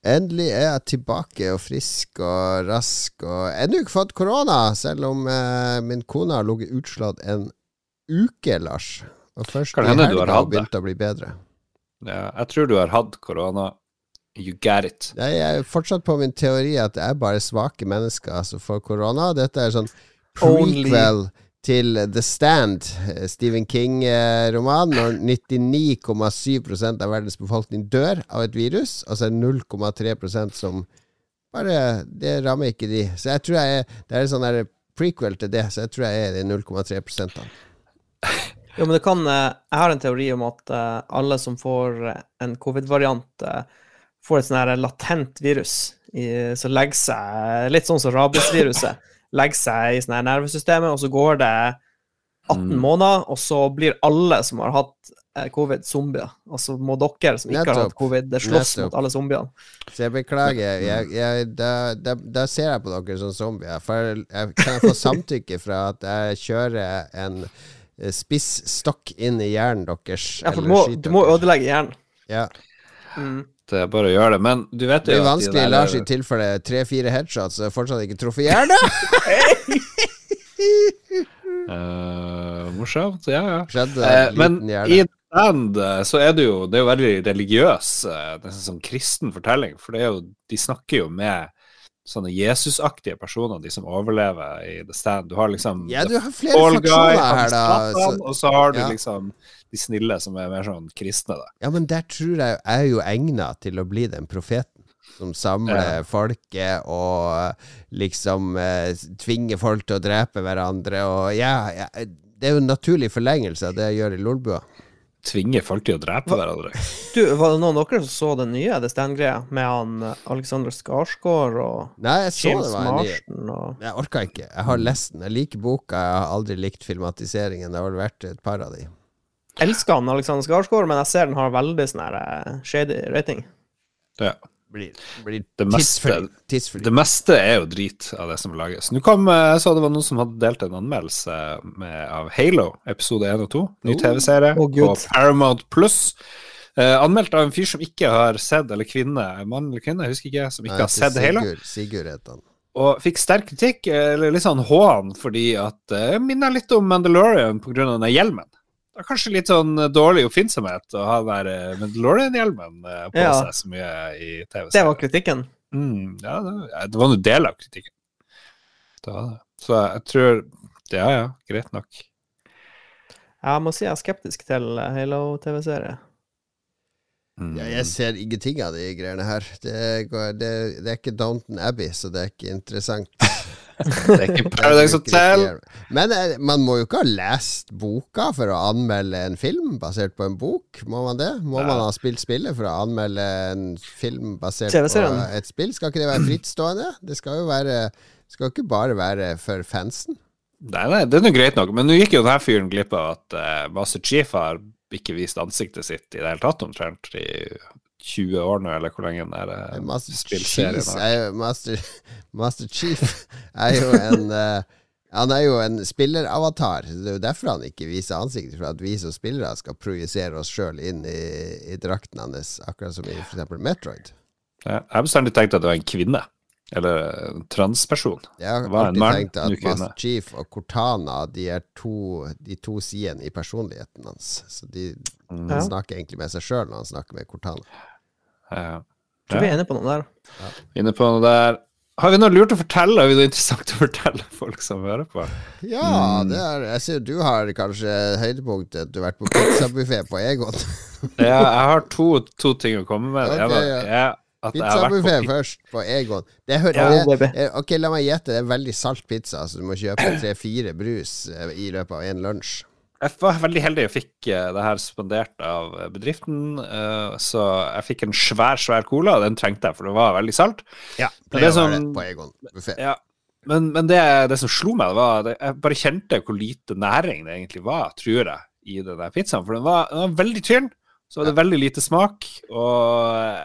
Endelig er jeg tilbake og frisk og rask og ennå ikke fått korona, selv om eh, min kone har ligget utslått en uke, Lars. Og først i helga du har begynt å bli bedre. Ja, jeg tror du har hatt korona. You get it. Jeg er fortsatt på min teori at det er bare svake mennesker som får korona. Dette er sånn Only. Til The Stand, eh, Stephen King-roman, når 99,7% av verdens befolkning dør av et virus, og så er det 0,3% som bare Det rammer ikke de. Så jeg tror jeg er Det er en sånn prequel til det, så jeg tror jeg er de 0,3 prosentene. Jo, men det kan eh, Jeg har en teori om at eh, alle som får en covid-variant, får et sånn latent virus som legger seg Litt sånn som rabiesviruset. Legger seg i sånn her nervesystemet, og så går det 18 Mm. måneder, og så blir alle som har hatt eh, covid, zombier. Altså må dere som ikke har hatt covid, det slåss Nettopp. mot alle zombiene. Så jeg beklager. Jeg, jeg, da, da, da ser jeg på dere som zombier. For jeg, kan jeg få samtykke fra at jeg kjører en eh, spiss stokk inn i hjernen deres? Ja, for du må, du må ødelegge hjernen. Ja. Mm. Det er bare å gjøre det. Men du vet Det jo blir at de vanskelig, der- Lars, i tilfelle tre-fire headshots er fortsatt ikke truffet hjernen. uh, morsomt. Ja, ja. Skjedde Eh, en men i hjerne. stand eh, så er det jo Det er jo veldig religiøs, eh, nesten sånn kristen fortelling. For det er jo De snakker jo med sånne Jesusaktige personer, de som overlever i The Stand. Du har liksom Ja, du har flere All Guy, her, Så, og så har du ja. liksom de snille som er mer sånn kristne, da. ja, men der tror jeg jeg er jo egna til å bli den profeten. Som samler Ja. folket og eh, liksom eh, tvinger folk til å drepe hverandre. Og ja, ja, det er jo en naturlig forlengelse av det jeg gjør i Lolbua. Tvinger folk til å drepe hverandre. Du, var det noen av dere som så den nye The Stand-greia med han eh, Alexander Skarsgård og Nei, jeg så James det var en ny og Jeg orka ikke. Jeg har lest den. Jeg liker boka. Jeg har aldri likt filmatiseringen. Det har vel vært et par av de. Elsker han Alexander Skarsgård, men jeg ser den har veldig sånn eh, shady rating. Ja. Blir, blir Det meste, det meste er jo drit av det som lages. Nå kom, eh, Jeg så det var noen som hadde delt en anmeldelse med, av Halo, episode 1 og 2. Ny Oh. TV-serie oh, på Paramount Pluss. Eh, anmeldt av en fyr som ikke har sett, eller kvinne, mann eller kvinne, jeg husker ikke, som ikke Nei, har sett Halo. Sigurd, het han. Og fikk sterk kritikk, eh, eller litt sånn hån, fordi at det minner litt om Mandalorian pga. den hjelmen. Det er kanskje litt sånn eh, dårlig oppfinnsomhet å ha den der eh, Mandalorian-hjelmen eh, på Ja. seg så mye i TV-serien. Det var kritikken. Mm, ja, det, var en del av kritikken. Det var det. Så jeg tror Ja, ja, greit nok. Jeg må si jeg er skeptisk til Halo-TV-serie. Mm. Ja, jeg ser ingenting av de greiene her. Det, går, det, det er ikke Downton Abbey, så det er ikke interessant. Paradise Hotel. Men eh, man må jo ikke ha lest boka for å anmelde en film basert på en bok. Må man det? Må ja. man ha spilt spillet for å anmelde en film basert på et spill? Skal ikke det være frittstående? Det skal jo være skal ikke bare være for fansen. Nei, nei, det er nå greit nok, men nå gikk jo denne fyren glipp av at uh, Master Chief har ikke vist ansiktet sitt i det hele tatt, omtrent i 20 år nå, eller hvor lenge den der eh, Master, spillserien har. er jo, Master, Master Chief er jo en uh, Han er jo en spilleravatar. Det er jo derfor han ikke viser ansiktet, for at vi som spillere skal projisere oss sjøl inn i, i drakten hans, akkurat som i f.eks. Metroid. Ja, jeg har bestandig tenkt at det var en kvinne, eller en transperson. Jeg har Det var en alltid tenkt at. Master Chief og Cortana De er to, de to sidene i personligheten hans. Så de Mm. Han snakker egentlig med seg sjøl når han snakker med Cortana. Ja. Tror vi er inne på noe der. Inne på noe der Har vi noe lurt å fortelle? Har vi noe interessant å fortelle folk som hører på? Ja, Mm. det er, jeg ser du har kanskje høydepunktet du har vært på pizzabuffé på Egon. Ja, jeg har to, to ting å komme med. Okay, Ok, ja. at jeg har vært Pizzabuffé på først, på Egon. Det hører, Ja, det- eh, ok, la meg gjette. Det er veldig salt pizza, så du må kjøpe tre-fire brus eh, i løpet av en lunsj. Jeg var veldig heldig og fikk eh, det her spandert av bedriften. eh, så jeg fikk en svær, svær cola, og den trengte jeg, for det var veldig salt. Ja, det å som- det på Egon. Ja. Men, men det, det som slo meg, det var at jeg bare kjente hvor lite næring det egentlig var, tror jeg, i den der pizzaen. For den var, den var veldig tynn, så var det veldig lite smak. Og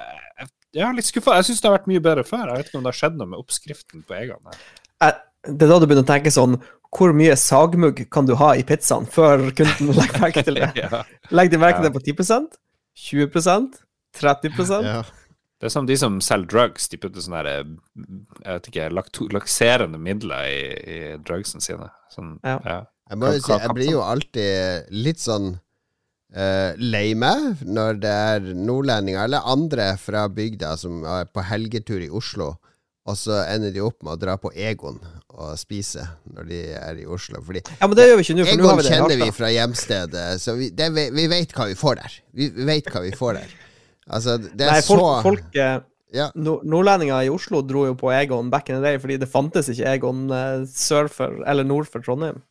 jeg, er litt skuffa. Jeg syns det har vært mye bedre før. Jeg vet ikke om det har skjedd noe med oppskriften på Egon. her. Det er da du begynner å tenke sånn Hvor mye sagmugg kan du ha i pizzaen før kunden legger merke til det? Ja. Legger de merke til Ja. det på 10% 20% 30 Ja. Det er som de som selger drugs. De putter sånne her, eh, jeg vet ikke, lakto lakserende midler i, i drugsene sine. Sånn, Ja. ja. Jeg må jo si, jeg blir jo alltid litt sånn uh, lei meg når det er nordlendinger eller andre fra bygda som er på helgetur i Oslo, og så ender de opp med å dra på Egon og spise når de er i Oslo. Fordi Ja, men det gjør vi ikke nå, for nå har vi det kjenner vi fra hjemstedet, så vi, det, vi, vet hva vi får der. Vi, vi vet hva vi får der. Altså, det er Nei, folk, så folk eh, ja. nordlendinger i Oslo dro jo på Egon back in the day, fordi det fantes ikke Egon eh, sør for, eller nord for Trondheim.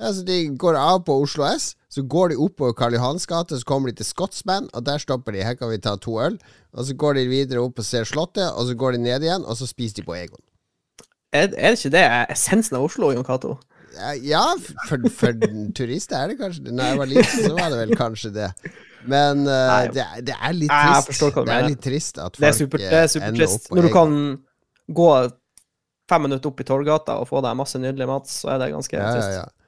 Ja, så De går av på Oslo S, så går de oppover Karl Johans gate, så kommer de til Scotsman, og der stopper de. Her kan vi ta to øl. Og Så går de videre opp og ser Slottet, og så går de ned igjen, og så spiser de på Egon. Er, det ikke det essensen av Oslo, Jon Cato? Ja, ja for, for turister er det kanskje det. Når jeg var liten, så var det vel kanskje det. Men uh, det, er- det er litt trist. Det er litt trist at folk ender opp på super, det er eh, ender supertrist. opp på Når du kan gå fem minutter opp i Torgata og få deg masse nydelig mat, så er det ganske Ja, ja, trist. ja. Og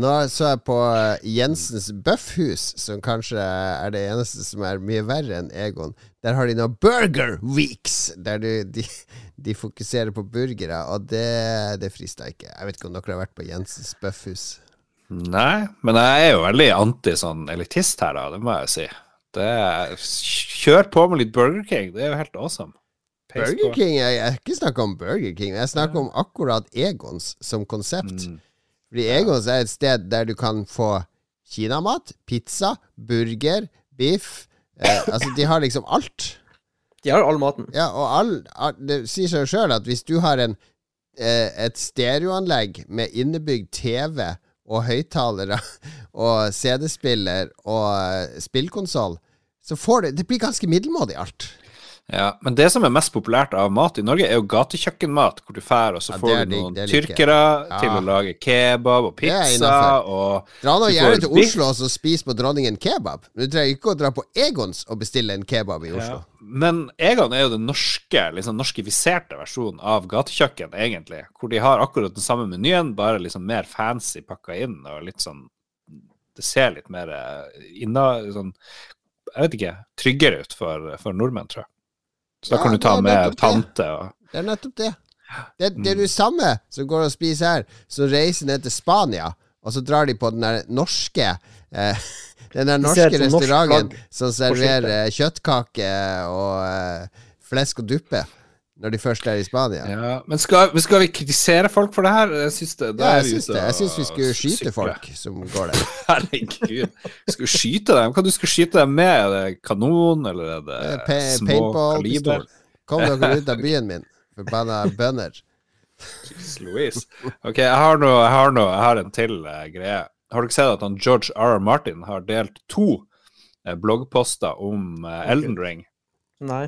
nå så jeg på eh, Jensens Bøffhus, som kanskje er det eneste som er mye verre enn Egon. Der har de nå Burger Weeks, der du, de, de fokuserer på burgere, og det, det frister ikke. Jeg vet ikke om dere har vært på Jensens Bøffhus. Nei, men jeg er jo veldig anti sånn elitist her, da, det må jeg si. Det er, kjør på med litt Burger King, det er jo helt awesome. Pace Burger på. King, jeg, jeg har ikke snakka om Burger King, jeg snakker om akkurat Egons som konsept. Mm. Fordi Egons er et sted der du kan få kinamat, pizza, burger, biff. Eh, altså, de har liksom alt. De har all maten. Ja, og all, all, det sier seg sjøl at hvis du har en, eh, et stereoanlegg med innebygd TV og høyttalere og CD-spiller og eh, spillkonsoll, så får det Det blir ganske middelmådig alt. Ja, men det som er mest populært av mat i Norge, er jo gatekjøkkenmat, hvor du drar, og så Ja, får du noen liker tyrkere Ja. til å lage kebab og pizza og Dra nå gjerne til. Oslo og spis på Dronningen kebab. Du trenger ikke å dra på Egons og bestille en kebab i Oslo. Ja. Men Egon er jo den norske, liksom norskifiserte versjonen av gatekjøkken, egentlig. Hvor de har akkurat den samme menyen, bare liksom mer fancy pakka inn, og litt sånn Det ser litt mer eh, inna sånn Jeg vet ikke. Tryggere ut for, for nordmenn, tror jeg. Så da Ja, kan du ta med tante og Det er nettopp det. Det, det er det samme som går og spiser her, som reiser ned til Spania, og så drar de på den der norske eh, Den der norske restauranten norsk som serverer kjøttkake og eh, flesk og duppe når de først er i Spania. Ja, Ja, men skal, skal vi kritisere folk for det her? Jeg syns det. da er jeg syns det. Jeg syns vi skulle skyte sykle. folk som går der. Herregud. Skal vi skyte dem? Hva du skal skyte dem med? Er det kanon, eller er det Eh, pa små Paintball-pistol. kaliber? Kom dere ut av byen min, forbanna bønder. Louise. Ok, jeg har, noe, jeg har, noe, jeg har en til uh, greie. Har dere sett at han George R. R. Martin har delt to uh, bloggposter om uh, Elden Ring? Nei.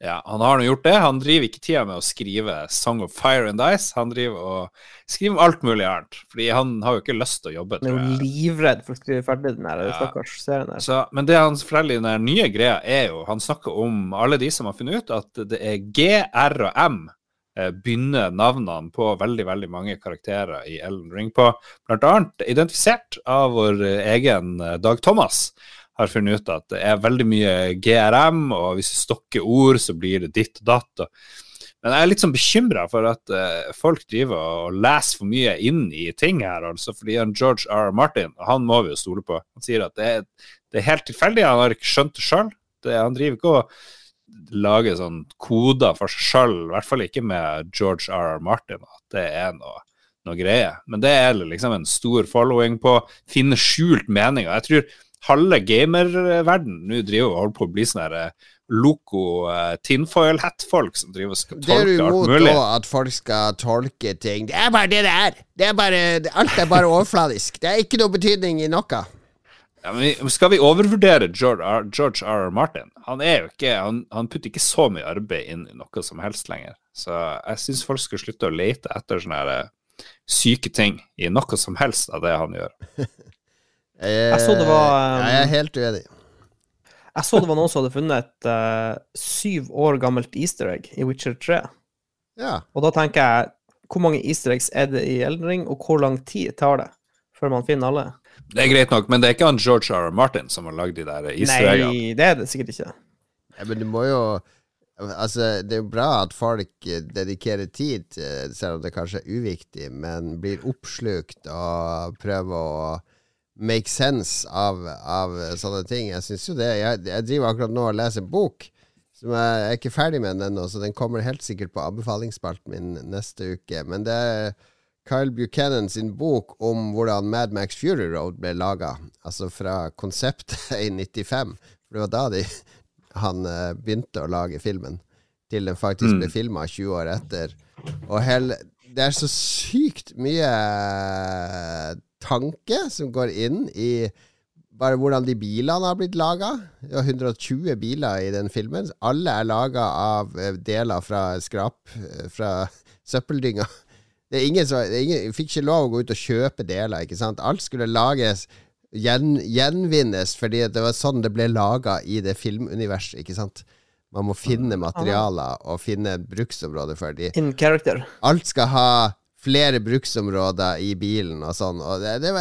Ja, han har nå gjort det. Han driver ikke tida med å skrive Song of Fire and Ice. Han driver og skriver alt mulig annet. Fordi han har jo ikke lyst til å jobbe, Han er jo livredd for å skrive ferdig den der Ja. stakkars serien der. Så, men det han forteller i den nye greia, er jo Han snakker om alle de som har funnet ut at det er G, R og M eh, begynner navnene på veldig veldig mange karakterer i Ellen Ring på. Blant annet identifisert av vår egen eh, Dag Thomas. Har funnet ut at det er veldig mye GRM, og hvis du stokker ord, så blir det ditt og datt. Og men jeg er litt sånn bekymra for at uh, folk driver og leser for mye inn i ting her. altså Fordi han George R. Martin, og han må vi jo stole på, han sier at det er, det er helt tilfeldig. Han har ikke skjønt det sjøl. Han driver ikke og lager sånn koder for seg sjøl, i hvert fall ikke med George R. R. Martin. At det er noe, noe greie. Men det er liksom en stor following på finne skjult mening. Og jeg tror halve gamerverdenen nå driver og holder på å bli sånn her eh, loco uh, tinfoil hat-folk som driver og skal Det er du tolke alt imot da, at folk skal tolke ting. Det er bare det det er. Det er bare, alt er bare overfladisk. Det er ikke noe betydning i noe. Ja, men skal vi overvurdere George R. George R. R. Martin? Han er jo ikke han, han putter ikke så mye arbeid inn i noe som helst lenger. Så jeg syns folk skal slutte å lete etter sånne her, eh, syke ting i noe som helst av det han gjør. Jeg, så det var, um, Jeg er helt uenig. Jeg så det var noen som hadde funnet et uh, syv år gammelt easter egg i Witcher 3. Ja. Og da tenker jeg, hvor mange easter eggs er det i Elden Ring, og hvor lang tid tar det før man finner alle? Det er greit nok, men det er ikke han George R. R. Martin som har lagd de der easter eggene. Nei, det er det sikkert ikke. ja, men du må jo Altså, det er jo bra at folk eh, dedikerer tid, selv om det kanskje er uviktig, men blir oppslukt og prøver å make sense av, av sånne ting. Jeg syns jo det. Jeg, jeg driver akkurat nå og leser en bok. Som jeg, jeg er ikke ferdig med den ennå, så den kommer helt sikkert på anbefalingsspalten min neste uke. Men det er Kyle Buchanan sin bok om hvordan Mad Max Fury Road ble laga. Altså fra konseptet i 95. For det var da de, han eh, begynte å lage filmen, til den faktisk ble Mm. filma 20 år etter. Og hele, det er så sykt mye tanke som går inn i bare hvordan de bilene har blitt laga. Det var 120 biler i den filmen. Alle er laga av eh, deler fra skrap eh, fra søppeldynga. Det er ingen som det ingen, fikk ikke lov å gå ut og kjøpe deler, ikke sant. Alt skulle lages gjen, gjenvinnes, fordi det var sånn det ble laga i det filmuniverset, ikke sant. Man må finne materialer og finne bruksområder for de. In character. Alt skal ha flere bruksområder i bilen og sånn. Og det, det,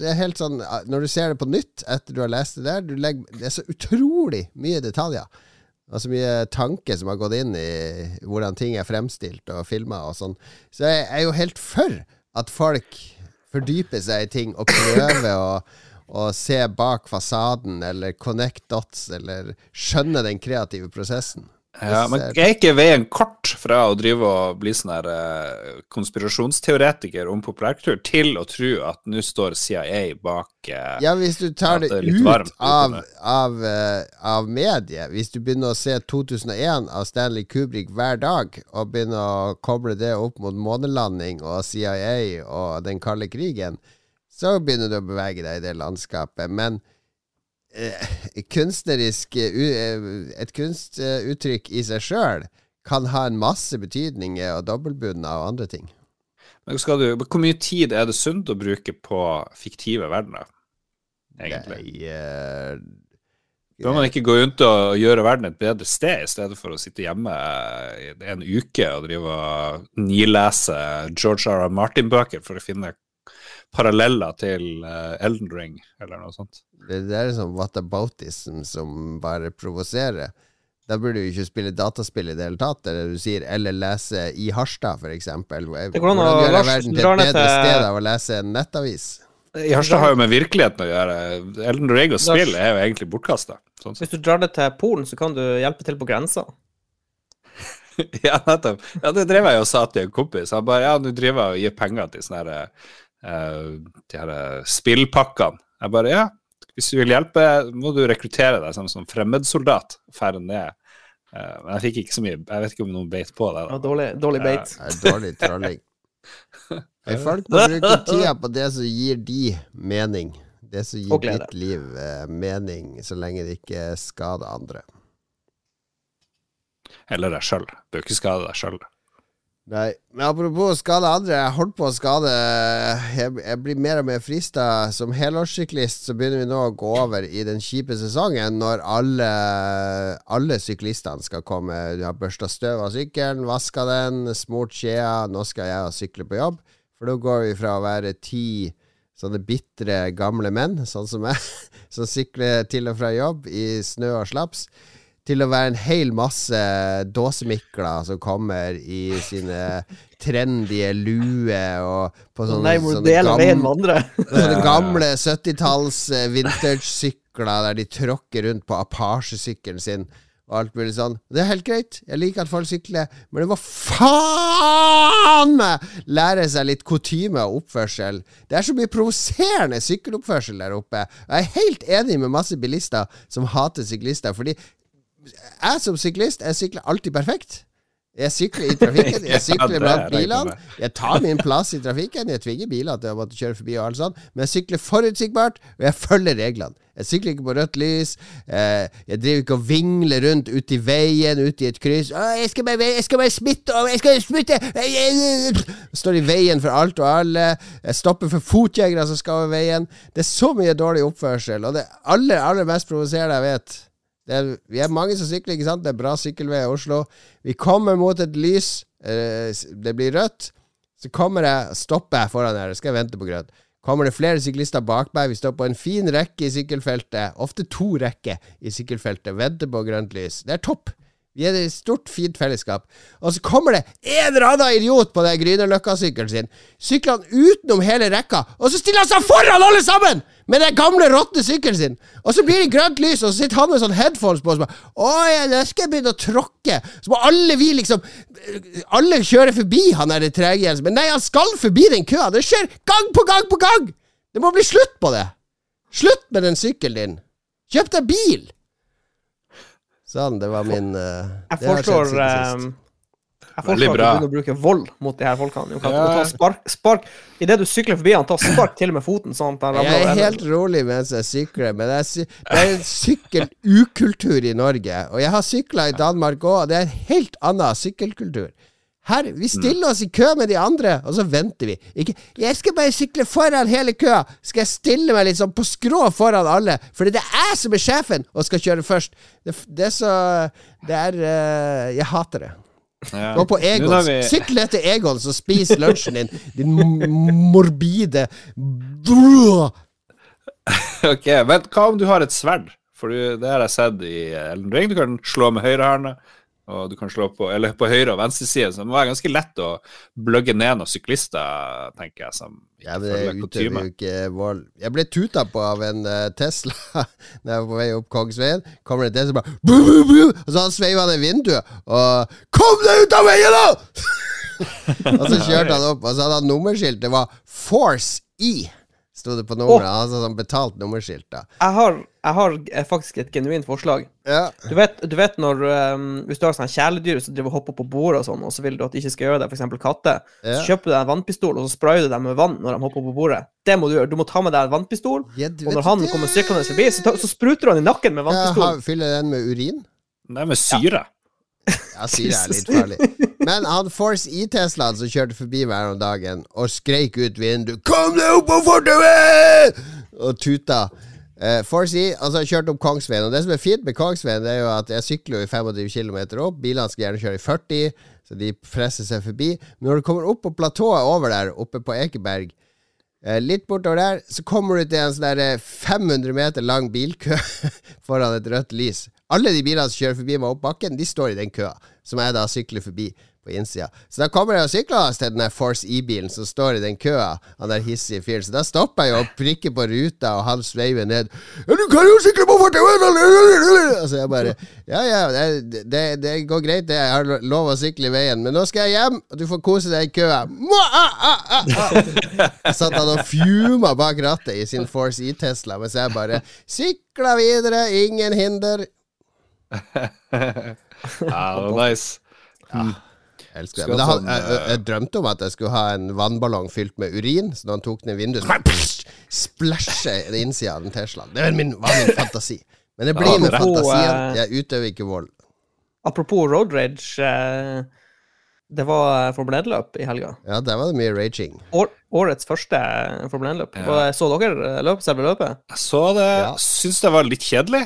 det er helt sånn Når du ser det på nytt etter du har lest det der, legger, det er så utrolig mye detaljer. Og så mye tanke som har gått inn i hvordan ting er fremstilt og filma og sånn. Så jeg er jo helt for at folk fordyper seg i ting og prøver å, og se bak fasaden, eller connect dots, eller skjønne den kreative prosessen. Ja, men er ikke veien kort fra å drive og bli sånn her eh, konspirasjonsteoretiker om populærkultur til å tro at nå står CIA bak eh, Ja, hvis du tar det, det ut varmt av, av, eh, av mediet Hvis du begynner å se 2001 av Stanley Kubrick hver dag, og begynner å koble det opp mot månelanding og CIA og den kalde krigen, så begynner du å bevege deg i det landskapet. Men eh, kunstnerisk eh, eh, Et kunstuttrykk i seg sjøl kan ha en masse betydninger og dobbeltbunner og andre ting. Men skal du, Hvor mye tid er det sunt å bruke på fiktive verdener, egentlig? Nei, eh, Bør man ikke gå rundt og gjøre verden et bedre sted, i stedet for å sitte hjemme en uke og drive og nilese George R. R. Martin-bøker for å finne paralleller til eh, Elden Ring, eller noe sånt? Det det er sånn whataboutism som bare provoserer. Da burde du ikke spille dataspill i det hele tatt, eller du sier, eller lese i Harstad, å- Hvordan gjør jeg Lars, verden til et bedre sted av å lese en nettavis? I Harstad har jo med virkeligheten å gjøre. Elden Ring og spill er jo egentlig bortkasta. Sånn. Hvis du drar det til Polen, så kan du hjelpe til på grensa. Ja, nettopp. Ja, det drev jeg og sa til en kompis. Han bare ja, nå driver jeg og gir penger til sånne her, eh, de her eh, spillpakkene. Jeg bare ja, hvis du vil hjelpe, må du rekruttere deg som, som fremmedsoldat. Færre ned. Eh, men jeg fikk ikke så mye Jeg vet ikke om noen beit på det. Ja, dårlig, dårlig beit. Det er dårlig trolling. Folk må bruke tida på det som gir de mening. Det som gir ditt liv eh, mening, så lenge det ikke skader andre. Eller deg sjøl. Bør ikke skade deg sjøl. Nei, men apropos å skade andre. Jeg holdt på å skade Jeg, jeg blir mer og mer frista. Som helårssyklist så begynner vi nå å gå over i den kjipe sesongen når alle, alle syklistene skal komme. Du har børsta støv av sykkelen, vaska den, smurt skjea. Nå skal jeg sykle på jobb. For da går vi fra å være ti sånne bitre gamle menn, sånn som meg, som sykler til og fra jobb i snø og slaps til å være en hel masse dåsemikler som kommer i sine trendy luer og på sånne, Nei, hvor sånne, veien med andre. sånne gamle 70-talls eh, vintage-sykler der de tråkker rundt på Apache-sykkelen sin og alt mulig sånn. Det er helt greit. Jeg liker at folk sykler, men det må faen meg lære seg litt kutyme og oppførsel. Det er så mye provoserende sykkeloppførsel der oppe. Jeg er helt enig med masse bilister som hater syklister, fordi jeg som syklist, jeg sykler alltid perfekt. Jeg sykler i trafikken, jeg sykler blant bilene. Jeg tar min plass i trafikken. Jeg tvinger biler til å måtte kjøre forbi og alt sånt, men jeg sykler forutsigbart, og jeg følger reglene. Jeg sykler ikke på rødt lys. Eh, jeg driver ikke og vingler rundt ute i veien, ute i et kryss. Jeg skal bare, jeg skal bare smitte over, jeg skal smitte jeg- Står i veien for alt og alle. Jeg stopper for fotgjengere som skal over veien. Det er så mye dårlig oppførsel, og det aller, aller mest provoserende jeg vet det er, vi er mange som sykler, ikke sant? Det er bra sykkelvei i Oslo. Vi kommer mot et lys, eh, det blir rødt. Så kommer jeg, stopper jeg foran her, skal jeg vente på grønt. Kommer det flere syklister bak meg, vi står på en fin rekke i sykkelfeltet, ofte to rekker i sykkelfeltet, venter på grønt lys. Det er topp. Vi er et stort, fint fellesskap. Og så kommer det en eller annen idiot på den Grünerløkka-sykkelen sin, sykler han utenom hele rekka, og så stiller han seg foran alle sammen! Med den gamle, råtne sykkelen sin. Og så blir det grønt lys, og så sitter han med sånn headphones på og så bare Å ja, nå skal jeg begynne å tråkke. Så må alle vi liksom Alle kjører forbi han der treghjelsen. Men nei, han skal forbi den køa. Det skjer gang på gang på gang! Det må bli slutt på det. Slutt med den sykkelen din. Kjøp deg bil! Sånn, det var min uh, Jeg foreslår um, jeg foreslår at du begynner å bruke vold mot de her folkene. Du kan ja. ta spark, spark Idet du sykler forbi han, ta spark til med foten. Sånn Jeg er helt rolig mens jeg sykler, men jeg, det er en sykkelukultur i Norge. Og jeg har sykla i Danmark òg, og det er en helt annen sykkelkultur. Her, Vi stiller oss i kø med de andre, og så venter vi. Ikke, 'Jeg skal bare sykle foran hele køa.' Skal jeg stille meg sånn på skrå foran alle? For det er jeg som er sjefen og skal kjøre først. Det, det er så Det er uh, Jeg hater det. Ja. Gå på Egons. Vi... Sykkel ned til Egons og spis lunsjen din, din morbide Ok, men hva om du har et sverd? For det har jeg sett i Elden Ring. Du kan slå med høyrehånda og du kan slå på, eller på høyre- og venstreside. Så det må være ganske lett å bløgge ned noen syklister, tenker jeg. som ja, men det utøver jo ikke vold. Jeg ble tuta på av en uh, Tesla da jeg var på vei opp Kongsveien. Kommer det en Tesla bare bu, bu, bu, Og så sveiva han i vinduet og 'Kom deg ut av veien, da!' og så kjørte han opp, og så hadde han nummerskilt. Det var Force E sto det på nummeret. Oh. Altså sånn betalt nummerskilt. da Jeg har, jeg har faktisk et genuint forslag. Ja. Du, vet, du vet når um, Hvis du har sånne kjæledyr som driver og hopper på bordet og sånn, og så vil du at de ikke skal gjøre det, f.eks. katter, ja. så kjøper du deg en vannpistol, og så sprayer du dem med vann når de hopper på bordet. Det må du gjøre. Du må ta med deg en vannpistol, ja, og når han det. kommer syklende forbi, så, ta, så, spruter du han i nakken med vannpistol. fyller den med urin? Nei, med syre. Ja, syre er litt farlig. Men han Force E-Teslaen som kjørte forbi meg om dagen og skreik ut vinduet 'Kom deg opp på fortauet!' og tuta. Uh, Force E altså kjørte opp Kongsveien. Og det som er fint med Kongsveien, Det er jo at jeg sykler jo i 25 km opp. Bilene skal gjerne kjøre i 40, så de presser seg forbi. Men når du kommer opp på platået over der, oppe på Ekeberg, uh, litt bortover der, så kommer du til en sånn 500 eh, meter lang bilkø foran et rødt lys. Alle de bilene som kjører forbi meg opp bakken, de står i den køa, som jeg da sykler forbi på innsida. Så da kommer jeg og sykler til den der Force E-bilen som står i den køa, han der hissige fyren. Så da stopper jeg og prikker på ruta, og han sveiver ned. Ja, 'Du kan jo sykle på fortauet!' Og så jeg bare Ja, ja, det, det, det, går greit, det. Jeg har lov å sykle i veien, men nå skal jeg hjem, og du får kose deg i køa. Så satt han og fjuma bak rattet i sin Force E-Tesla, mens jeg bare sykla videre, ingen hinder. Ja, det var nice. Ja. Jeg elsker det. Men jeg, jeg, jeg, jeg, drømte om at jeg skulle ha en vannballong fylt med urin, så da han tok den i vinduet, så bare den innsida av den Teslaen. Det var min, var min fantasi. Men det blir ja, med fantasien. Eh, jeg utøver ikke vold. Apropos road rage. Eh, det var Formel 1-løp i helga. Ja, der var det mye raging. År, årets første Formel 1-løp. Ja. Så dere løp, selve løpet? Jeg så det. Ja. Syns det var litt kjedelig.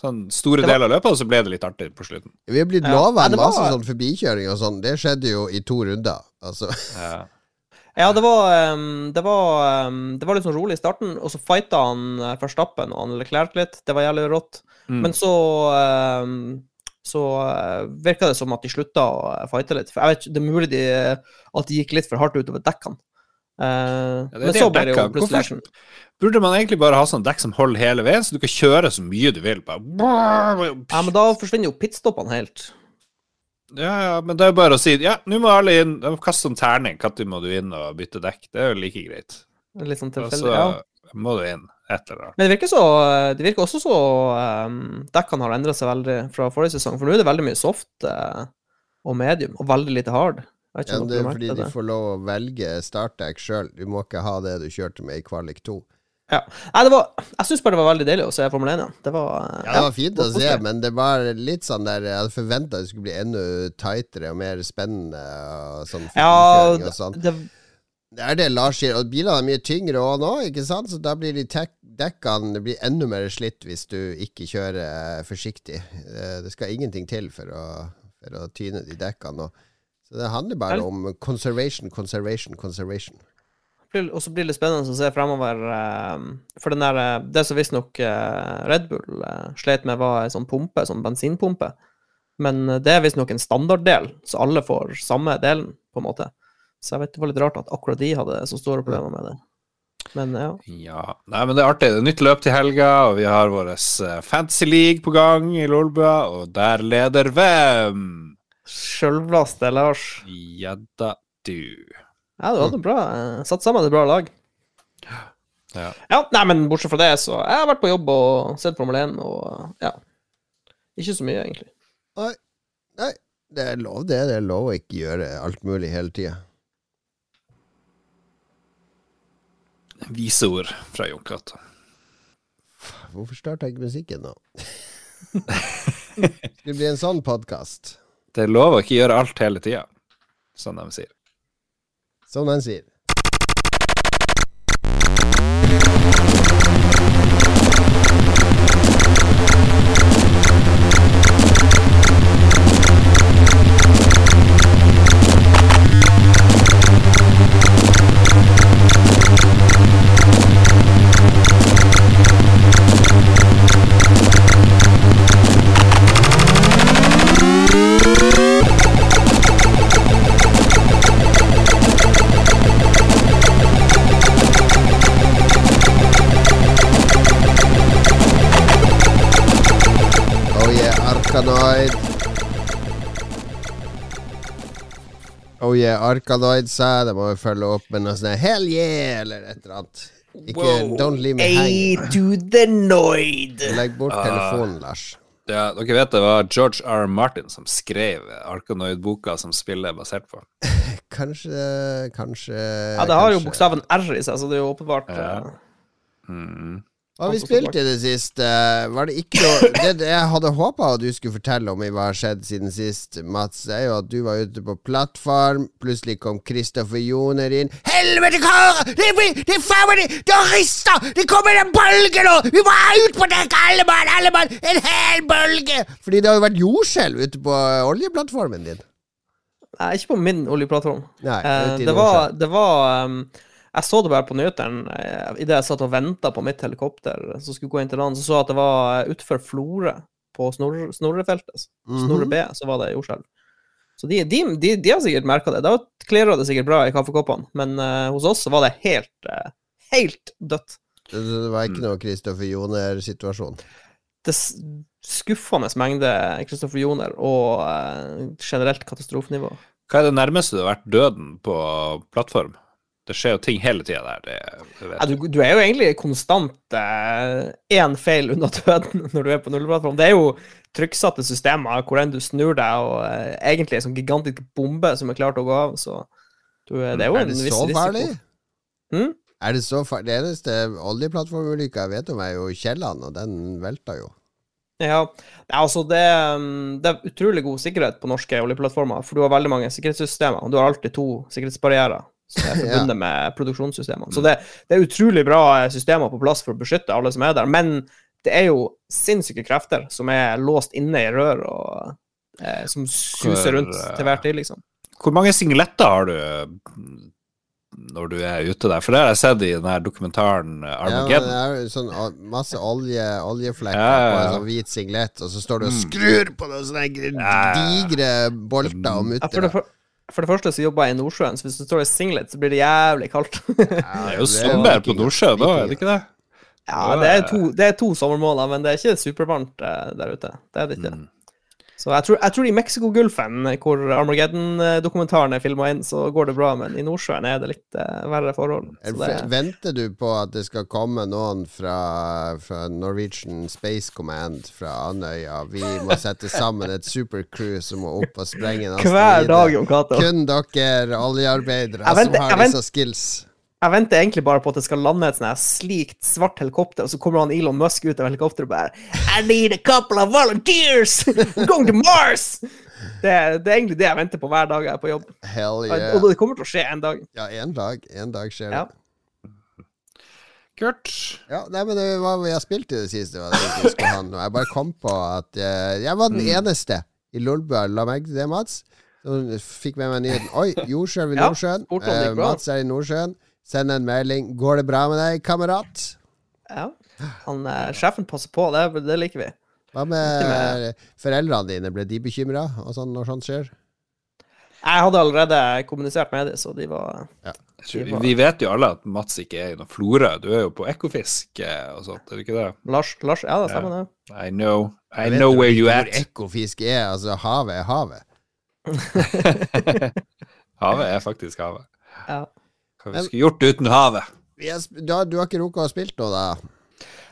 Sånn store deler av løpet, og så ble det litt artig på slutten. Vi er blitt ja. lova en masse var... sånn forbikjøring og sånn. Det skjedde jo i to runder, altså. Ja. ja det var, um, det var um, Det var litt sånn rolig i starten, og så fighta han uh, Verstappen og han Leclerc litt. Det var jævlig rått. Mm. Men så um, så uh, virka det som at de slutta å uh, fighte litt. For jeg vet ikke, Det er mulig de, at de gikk litt for hardt utover dekkene. Uh, ja, men så ble det jo plutselig action. Burde man egentlig bare ha sånn dekk som holder hele veien, så du kan kjøre så mye du vil? Bare... Ja, men da forsvinner jo pitstoppene helt. Ja, ja, men det er jo bare å si Ja, nå må alle inn Kast en terning. Når må du inn og bytte dekk? Det er jo like greit. Litt sånn tilfeldig, ja. Så må du inn et eller annet. Men det virker, så, det virker også så um, dekkene har endra seg veldig fra forrige sesong. For nå er det veldig mye soft uh, og medium, og veldig lite hard. Ja, det er fordi de får lov å velge startdekk sjøl. Du må ikke ha det du kjørte med i kvalik 2. Ja. Nei, det var, jeg syns bare det var veldig deilig å se Formel 1 igjen. Det var, ja, det var fint å se, men det var litt sånn der Jeg hadde forventa det skulle bli enda tightere og mer spennende. Og sånn ja, og sånn. det, det, er det Lars sier. Og bilene er mye tyngre òg nå, ikke sant? så da blir de dekkene blir enda mer slitt hvis du ikke kjører forsiktig. Eh, det skal ingenting til for å, for å tyne de dekkene. Så det handler bare om conservation, conservation, conservation og så blir det spennende å se fremover. Eh, for den der, eh, det som visstnok uh, Red Bull uh, slet med, var ei sånn pumpe, sånn bensinpumpe. Men eh, det er visstnok en standarddel, så alle får samme delen, på en måte. Så jeg vet det var litt rart at akkurat de hadde så store problemer med det. Men ja. Ja. Nei, men det er artig. Det er nytt løp til helga, og vi har vår eh, Fantasy League på gang i Lolbua, og der leder hvem? Sjølvlaste Lars. Gjedda du. Ja, du hadde bra eh, satt sammen et bra lag. Ja. Ja, nei, men bortsett fra det, så jeg har vært på jobb og sett Formel 1, og ja. Ikke så mye, egentlig. Nei, nei, det er lov, det. Det er lov å ikke gjøre alt mulig hele tida. Vise ord fra Jon Cato. Hvorfor starta ikke musikken nå? det blir en sånn podkast, Det er lov å ikke gjøre alt hele tida, som de sier. Som den sier. Oh yeah, sa det må vi følge opp med noe sånt Hell yeah, eller et eller annet. Ikke Wow. Don't leave me hanging. to the noid. Legg bort telefonen, Lars. Ja, dere vet det var George R. Martin som skrev Arkanoid-boka som spillet er basert på. Kanskje Kanskje Ja, det har jo bokstaven R i seg, så det er jo åpenbart Ja. eh, Mm. Hva vi spilte spilt i det siste? Var det ikke noe Det det jeg hadde håpa du skulle fortelle om i hva har skjedd siden sist, Mats, er jo at du var ute på plattform. Plutselig kom Kristoffer Joner inn. Helvete, karer! Det blir Det faen meg det! Det rister! Det kommer en bølge nå! Vi må ut på dekk, alle mann! Alle mann! En hel bølge! Fordi det har jo vært jordskjelv ute på oljeplattformen din. Nei, ikke på min oljeplattform. Nei, Eh, det var, det var um, Jeg så det bare på nyhetene uh, idet jeg satt og venta på mitt helikopter som skulle gå inn til land, så så jeg at det var utenfor Florø, på snor, Snorrefeltet, Mhm. Snorre B, så var det jordskjelv. Så de, de, de, de har sikkert merka det. Da kler det sikkert bra i kaffekoppene, men uh, hos oss var det helt, uh, helt dødt. Det, det var ikke noe Kristoffer Joner-situasjon. Det skuffende mengde Kristoffer Joner og uh, generelt katastrofenivå. Hva er det nærmeste du har vært døden på plattform? Det skjer jo ting hele tida der. Det, det vet Ja, du, du er jo egentlig konstant én feil unna døden når du er på nullplattform. Det er jo trykksatte systemer hvor enn du snur deg, og eh, egentlig en sånn gigantisk bombe som er klar til å gå av, så du, eh, det er jo Er en det viss så risiko. farlig? Hmm? Er det så farlig? Det eneste oljeplattformulykka jeg vet om, er jo Kielland, og den velta jo. Ja, altså det, um, det er utrolig god sikkerhet på norske oljeplattformer, for du har veldig mange sikkerhetssystemer. og Du har alltid to sikkerhetsbarrierer som er Ja. forbundet med produksjonssystemene. Så det, det er utrolig bra eh, systemer på plass for å beskytte alle som er der, men det er jo sinnssyke krefter som er låst inne i rør, og eh, som suser rundt eh, til hver tid, liksom. Hvor mange singletter har du mm, når du er ute der? For det har jeg sett i den dokumentaren Armageddon. Ja, det er jo sånn masse olje, oljeflekker Ja, ja, på en sånn hvit singlet, og så står du og Mm. skrur på noen sånne gr- Ja, ja, ja. digre bolter og Ja, mutter. for, for det første så jobber jeg i Nordsjøen, så hvis du står i singlet, så blir det jævlig kaldt. Det er jo sommer på Nordsjøen da, er det ikke det? ja, det er, to, det er to sommermåneder, men det er ikke supervarmt eh, der ute. Det er det ikke. Mm. Så jeg tror, jeg tror i Mexicogolfen, hvor Armageddon-dokumentaren er filma inn, så går det bra, men i Nordsjøen er det litt uh, verre forhold. Det, Venter du på at det skal komme noen fra, fra Norwegian Space Command fra Andøya? Vi må sette sammen et supercrew som må opp og sprenge en hver dag, Jon Cato. Kun dere oljearbeidere som har disse skills. Jeg venter egentlig bare på at det skal lande et sånt slikt svart helikopter, og så kommer han Elon Musk ut av helikopteret og bare I need a couple of volunteers! Going to Mars! Det, det er egentlig det jeg venter på hver dag jeg er på jobb. Hell yeah. Og det kommer til å skje en dag. Ja, en dag. En dag skjer det. Ja. Kurt. Ja, nei, men det hva vi har spilt i det siste, var det jeg. Jeg bare kom på at eh, jeg var den eneste i Lolbua. La meg til det, Mats. Så fikk med meg nyheten. Oi, jordskjelv i Nordsjøen. Ja, Eh. Mats er i Nordsjøen. Send en melding. Går det bra med deg, kamerat? Ja. Han, eh, sjefen passer på, det, det liker vi. Hva med foreldrene dine? Ble de bekymra sånn, når sånt skjer? Jeg hadde allerede kommunisert med dem, så de var vi, vi vet jo alle at Mats ikke er i noe Florø. Du er jo på Ekofisk eh, og sånt, er du ikke det? Lars, Lars ja, det stemmer det. I know. I know where you at. Ekofisk er. Altså, havet er havet. havet er faktisk havet. Ja. Hva vi skulle gjort uten havet? Yes, Du har, du har ikke rukket å spille noe, da?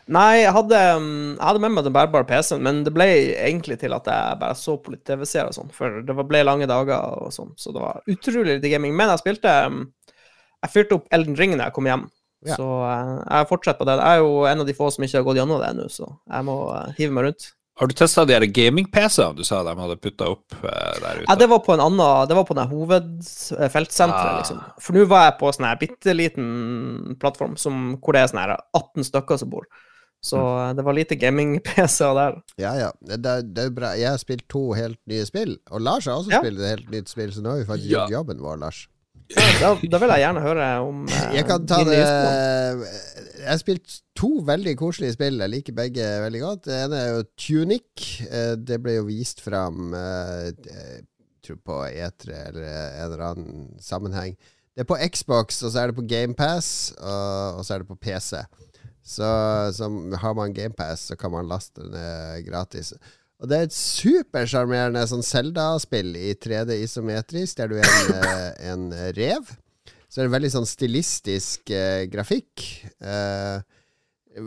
Nei, jeg hadde, um, jeg hadde med meg den bærbare PC-en, men det ble egentlig til at jeg bare så på litt TV-serier og sånn, for det ble lange dager og sånn, så det var utrolig lite gaming. Men jeg spilte um, Jeg fyrte opp Elden Ring da jeg kom hjem, Ja. så uh, jeg fortsetter på det. Jeg er jo en av de få som ikke har gått gjennom det ennå, så jeg må uh, hive meg rundt. Har du testa de gaming-PC-ene du sa de hadde putta opp eh, der ute? Ja, det var på en annen Det var på den hovedfeltsenteret, Ah. liksom. For nå var jeg på sånn her bitte liten plattform som, hvor det er sånn her 18 stykker som bor. Så mm. det var lite gaming-PC-er der. Ja, ja. Det, det, det er bra. Jeg har spilt to helt nye spill, og Lars har også Ja. spilt et helt nytt spill, så nå har vi faktisk Ja. jobben vår, Lars. Da, da vil jeg gjerne høre om uh, Jeg kan ta det. Jeg har spilt to veldig koselige spill. Jeg liker begge veldig godt. Det ene er jo Tunic. Eh, Det ble jo vist fram eh, jeg tror på E3 eller en eller annen sammenheng. Det er på Xbox, og så er det på GamePass, og, og så er det på PC. Så, så har man GamePass, så kan man laste det gratis. Og det er et supersjarmerende sånn Zelda-spill i 3D isometrisk, der du er en, eh, en rev. Så det er en veldig sånn stilistisk eh, grafikk. Eh,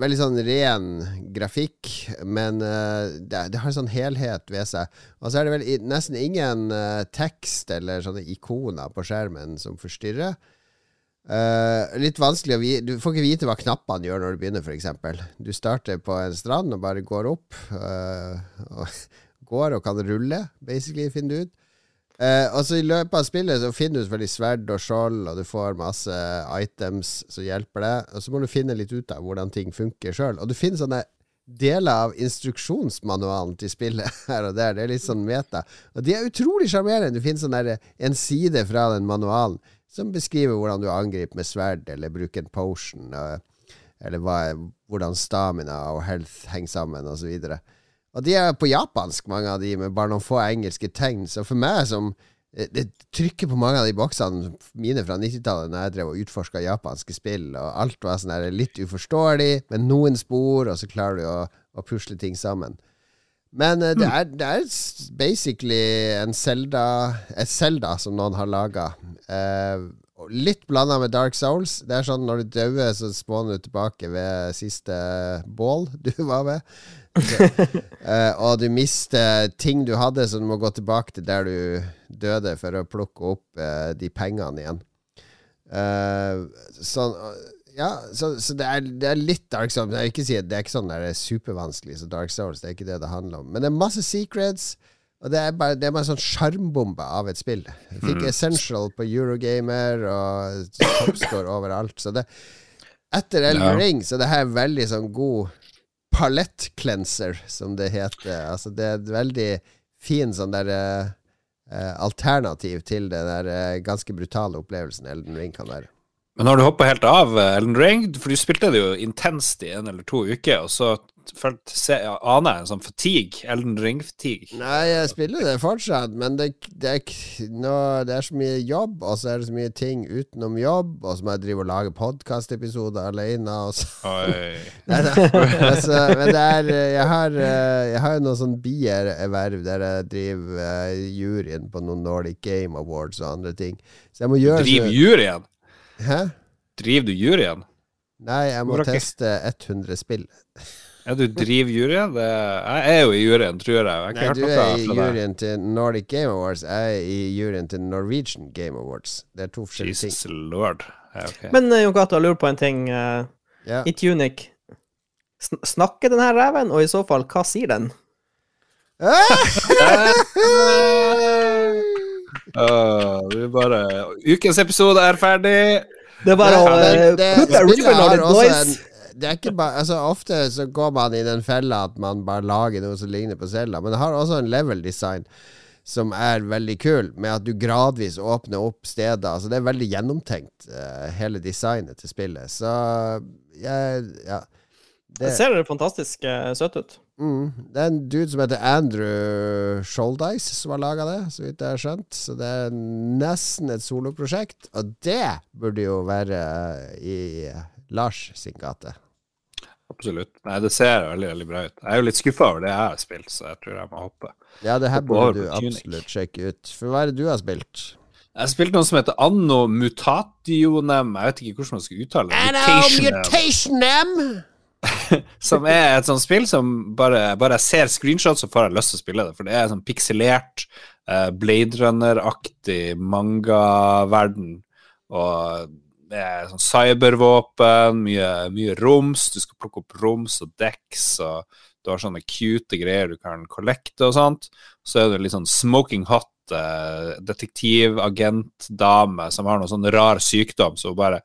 veldig sånn ren grafikk, men eh, det, det har en sånn helhet ved seg. Og så er det vel nesten ingen eh, tekst eller sånne ikoner på skjermen som forstyrrer. Eh, litt vanskelig å vite Du får ikke vite hva knappene gjør når du begynner, f.eks. Du starter på en strand og bare går opp. Uh, og går og kan rulle, basically, finner du ut. Uh, og så I løpet av spillet så finner du selvfølgelig sverd og skjold, og du får masse items som hjelper deg. Og så må du finne litt ut av hvordan ting funker sjøl. Og du finner sånne deler av instruksjonsmanualen til spillet her og der. Det er litt sånn meta. Og de er utrolig sjarmerende. Du finner sånn en side fra den manualen som beskriver hvordan du angriper med sverd, eller bruker en potion, eller hva, hvordan stamina og health henger sammen, osv. Og, så og de er på japansk, mange av de, med bare noen få engelske tegn. Så for meg som eh, det trykker på mange av de boksene mine fra 90-tallet, når jeg drev og utforska japanske spill, og alt var sånn litt uforståelig, med noen spor, og så klarer du å, å pusle ting sammen. Men eh, det, er, det er basically en Zelda et Zelda som noen har laga. litt blanda med Dark Souls. Det er sånn når du dauer, så spåner du tilbake ved siste bål du var ved. Så, eh, og du mister ting du hadde, så du må gå tilbake til der du døde, for å plukke opp eh, de pengene igjen. Eh, sånn ja, så, så det, er, det er litt Dark Souls. Jeg vil ikke si at det er ikke sånn det er supervanskelig som Dark Souls. Det er ikke det det handler om. Men det er masse secrets. Og det er bare, det er bare en sånn sjarmbombe av et spill. Jeg fikk Essential på Eurogamer og toppscore overalt. Så det Etter Elden Ja. Ring så det her er veldig sånn god palett-cleanser, som det heter. Altså det er et veldig fin sånn der eh, alternativ til den der uh, ganske brutale opplevelsen Elden Ring kan være. Men har du hoppa helt av eh, Elden Ring? For du spilte det jo intenst i en eller to uker, og så følt, se, aner jeg en sånn fatigue. Elden Ring-fatigue. Nei, jeg spiller det fortsatt, men det, det, nå, det er så mye jobb, og så er det så mye ting utenom jobb, og så må jeg drive og lage podkastepisoder alene. Og så. Oi. Nei, da, Altså, men det er Jeg har, eh, jeg har jo noe sånn bierverv der jeg driver uh, juryen på noen Nordic Game Awards og andre ting. Så jeg må gjøre Driver juryen? Hæ? Driver du juryen? Nei, jeg må teste 100 spill. Ja, du driver juryen? Det, jeg er jo i juryen, tror jeg. jeg. Nei, du er i juryen til Nordic Game Awards. Jeg er i juryen til Norwegian Game Awards. Det er to forskjellige ting. Jesus lord. Ja, okay. Men eh, Jon Cato, jeg lurer på en ting. eh, Ja. I Tunic, sn snakker den her reven, og i så fall, hva sier den? Åh, vi bare Ukens episode er ferdig. Det er bare å putte eh, det, put that spillet ribbon on it, boys! en det er ikke bare, altså Ofte så går man i den fella at man bare lager noe som ligner på cella, men det har også en level design som er veldig kul, med at du gradvis åpner opp steder. Altså Det er veldig gjennomtenkt, uh, hele designet til spillet. Så jeg Ja. Det Det, ser fantastisk uh, søtt ut. Mm. Det er en dude som heter Andrew Shouldice som har laga det, så vidt jeg har skjønt. Så det er nesten et soloprosjekt, og det burde jo være i Lars sin gate. Absolutt. Nei, det ser veldig veldig bra ut. Jeg er jo litt skuffa over det jeg har spilt, så jeg tror jeg må hoppe. Ja, det her burde du absolutt sjekke ut. For hva er det du har spilt? Jeg spilte noe som heter Anno Mutationem. Jeg vet ikke hvordan man skal uttale det. Anno Mutationem! Som er et sånt spill som bare, bare jeg ser screenshot, så får jeg lyst til å spille det. For det er sånn pikselert, eh, Blade Runner-aktig mangaverden. Og det er sånn cybervåpen, mye, mye roms. Du skal plukke opp roms og decks, og du har sånne cute greier du kan kollekte og sånt. Så er det litt sånn smoking hot eh, detektivagentdame som har noe sånn rar sykdom, så hun bare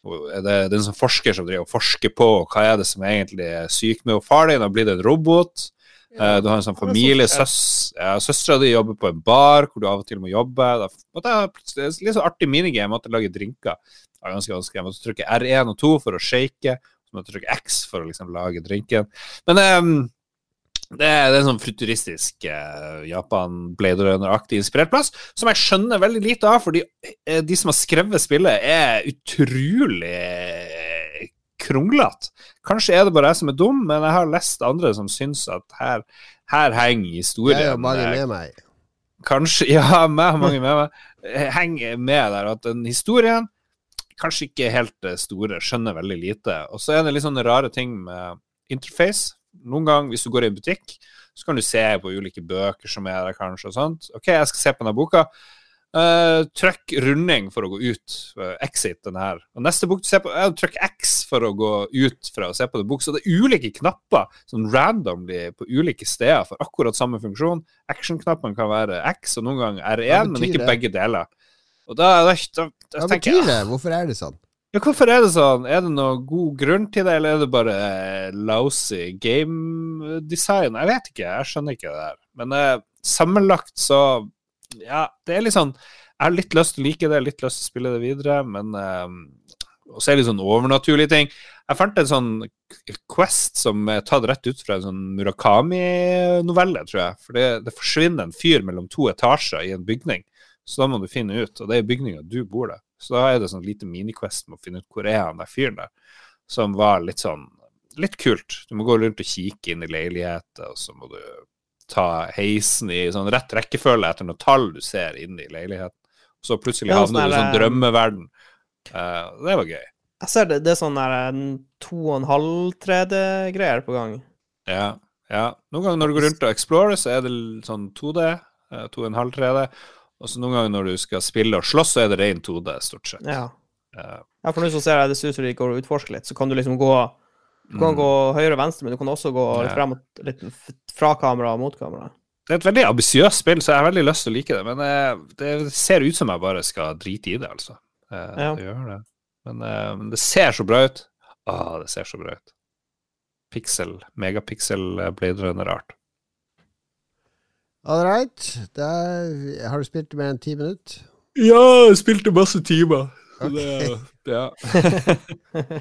det, det er en sånn forsker som driver og forsker på hva er det som egentlig er syk med. Far din og blir det en robot. Ja, du har en sånn familie. Søs, ja, Søstera di jobber på en bar hvor du av og til må jobbe. Det er litt sånn artig minigame. Jeg måtte lage drinker. Det var ganske vanskelig. Jeg måtte trykke R1 og 2 for å shake. Så måtte jeg trykke X for å liksom lage drinken. Men ehm, det er, en sånn futuristisk eh, Japan-Blade Runner-aktig inspirert plass, som jeg skjønner veldig lite av, fordi eh, de som har skrevet spillet, er utrolig eh, kronglete. Kanskje er det bare jeg som er dum, men jeg har lest andre som syns at her, her henger historien Jeg har mange eh, med meg. Kanskje Ja, meg har mange med meg. Henger med der at den historien kanskje ikke helt store, skjønner veldig lite. Og så er det litt sånne rare ting med interface. Noen ganger hvis du går i en butikk, så kan du se på ulike bøker som er der, kanskje, og sånt. OK, jeg skal se på denne boka. Uh, trykk runding for å gå ut. Uh, exit den her. Og neste bok du ser på, uh, trykk X for å gå ut fra å se på den bok. Så det er ulike knapper sånn randomly på ulike steder for akkurat samme funksjon. Action-knappen kan være X, og noen ganger R1, men ikke det? begge deler. Og da, da, da, da Hva jeg betyr det? Hvorfor er det sånn? Ja, hvorfor er det sånn? Er det noen god grunn til det, eller er det bare eh, lousy game design? Jeg vet ikke, jeg skjønner ikke det der. Men eh, sammenlagt så Ja, det er litt sånn Jeg har litt lyst til å like det, litt lyst til å spille det videre, men eh, Og så er det litt sånn overnaturlige ting. Jeg fant en sånn Quest som er tatt rett ut fra en sånn Murakami-novelle, tror jeg. For det, det forsvinner en fyr mellom to etasjer i en bygning. Så da må du finne ut, og det er bygninga du bor der. Så da er det sånn lite miniquest med å finne ut hvor er han der fyren der, som var litt sånn litt kult. Du må gå rundt og kikke inn i leiligheter, og så må du ta heisen i sånn rett rekkefølge etter noen tall du ser inne i leiligheten. Og så plutselig Ja, havner du i sånn sånn drømmeverden. Uh, det var gøy. Jeg ser det, det er sånn der en to og en halv 3D-greier på gang. Ja. ja. Noen ganger når du går rundt og explorer, så er det sånn 2D, eh, 2,5 3D. Og så noen ganger når du skal spille og slåss, så er det ren 2D, stort sett. Ja. Uh, ja, for nå så ser jeg det ser ut som de går og utforsker litt, så kan du liksom gå Du kan Mm. gå høyre og venstre, men du kan også gå litt frem litt fra kamera og mot kamera. Det er et veldig ambisiøst spill, så jeg har veldig lyst til å like det. Men eh, det ser ut som jeg bare skal drite i det, altså. Uh, Ja. Det gjør det. Men, eh, det ser så bra ut. Å, det ser så bra ut. Pixel, megapixel Blade Runner-art. All right. Da har du spilt mer enn ti minutter? Ja, jeg spilte masse timer. Ok. ja.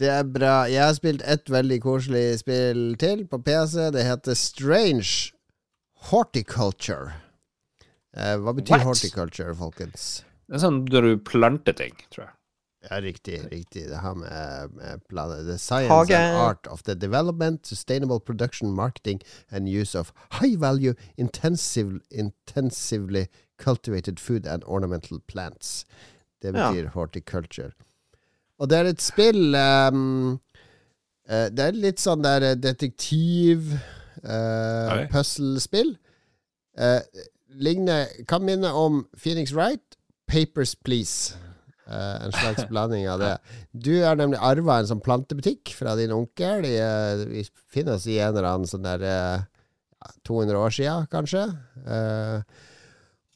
Det er bra. Jeg har spilt ett veldig koselig spill til på PC. Det heter Strange Horticulture. Eh, hva betyr What? horticulture, folkens? Det er sånn der du planter ting, tror jeg. Ja, riktig. riktig Det har med, med planer The science Hage. and art of the development, sustainable production, marketing and use of high value, intensive, intensively cultivated food and ornamental plants. Det Ja. betyr horticulture. Og det er et spill um, uh, Det er litt sånn der eh, detektiv uh, Oi. Puzzlespill. Uh, ligner Kan minne om Phoenix Wright, Papers Please. Eh, en slags blanding av det. Du har nemlig arva en sånn plantebutikk fra din onkel. I, uh, vi finner oss i en eller annen sånn der uh, 200 år sia, kanskje. Eh,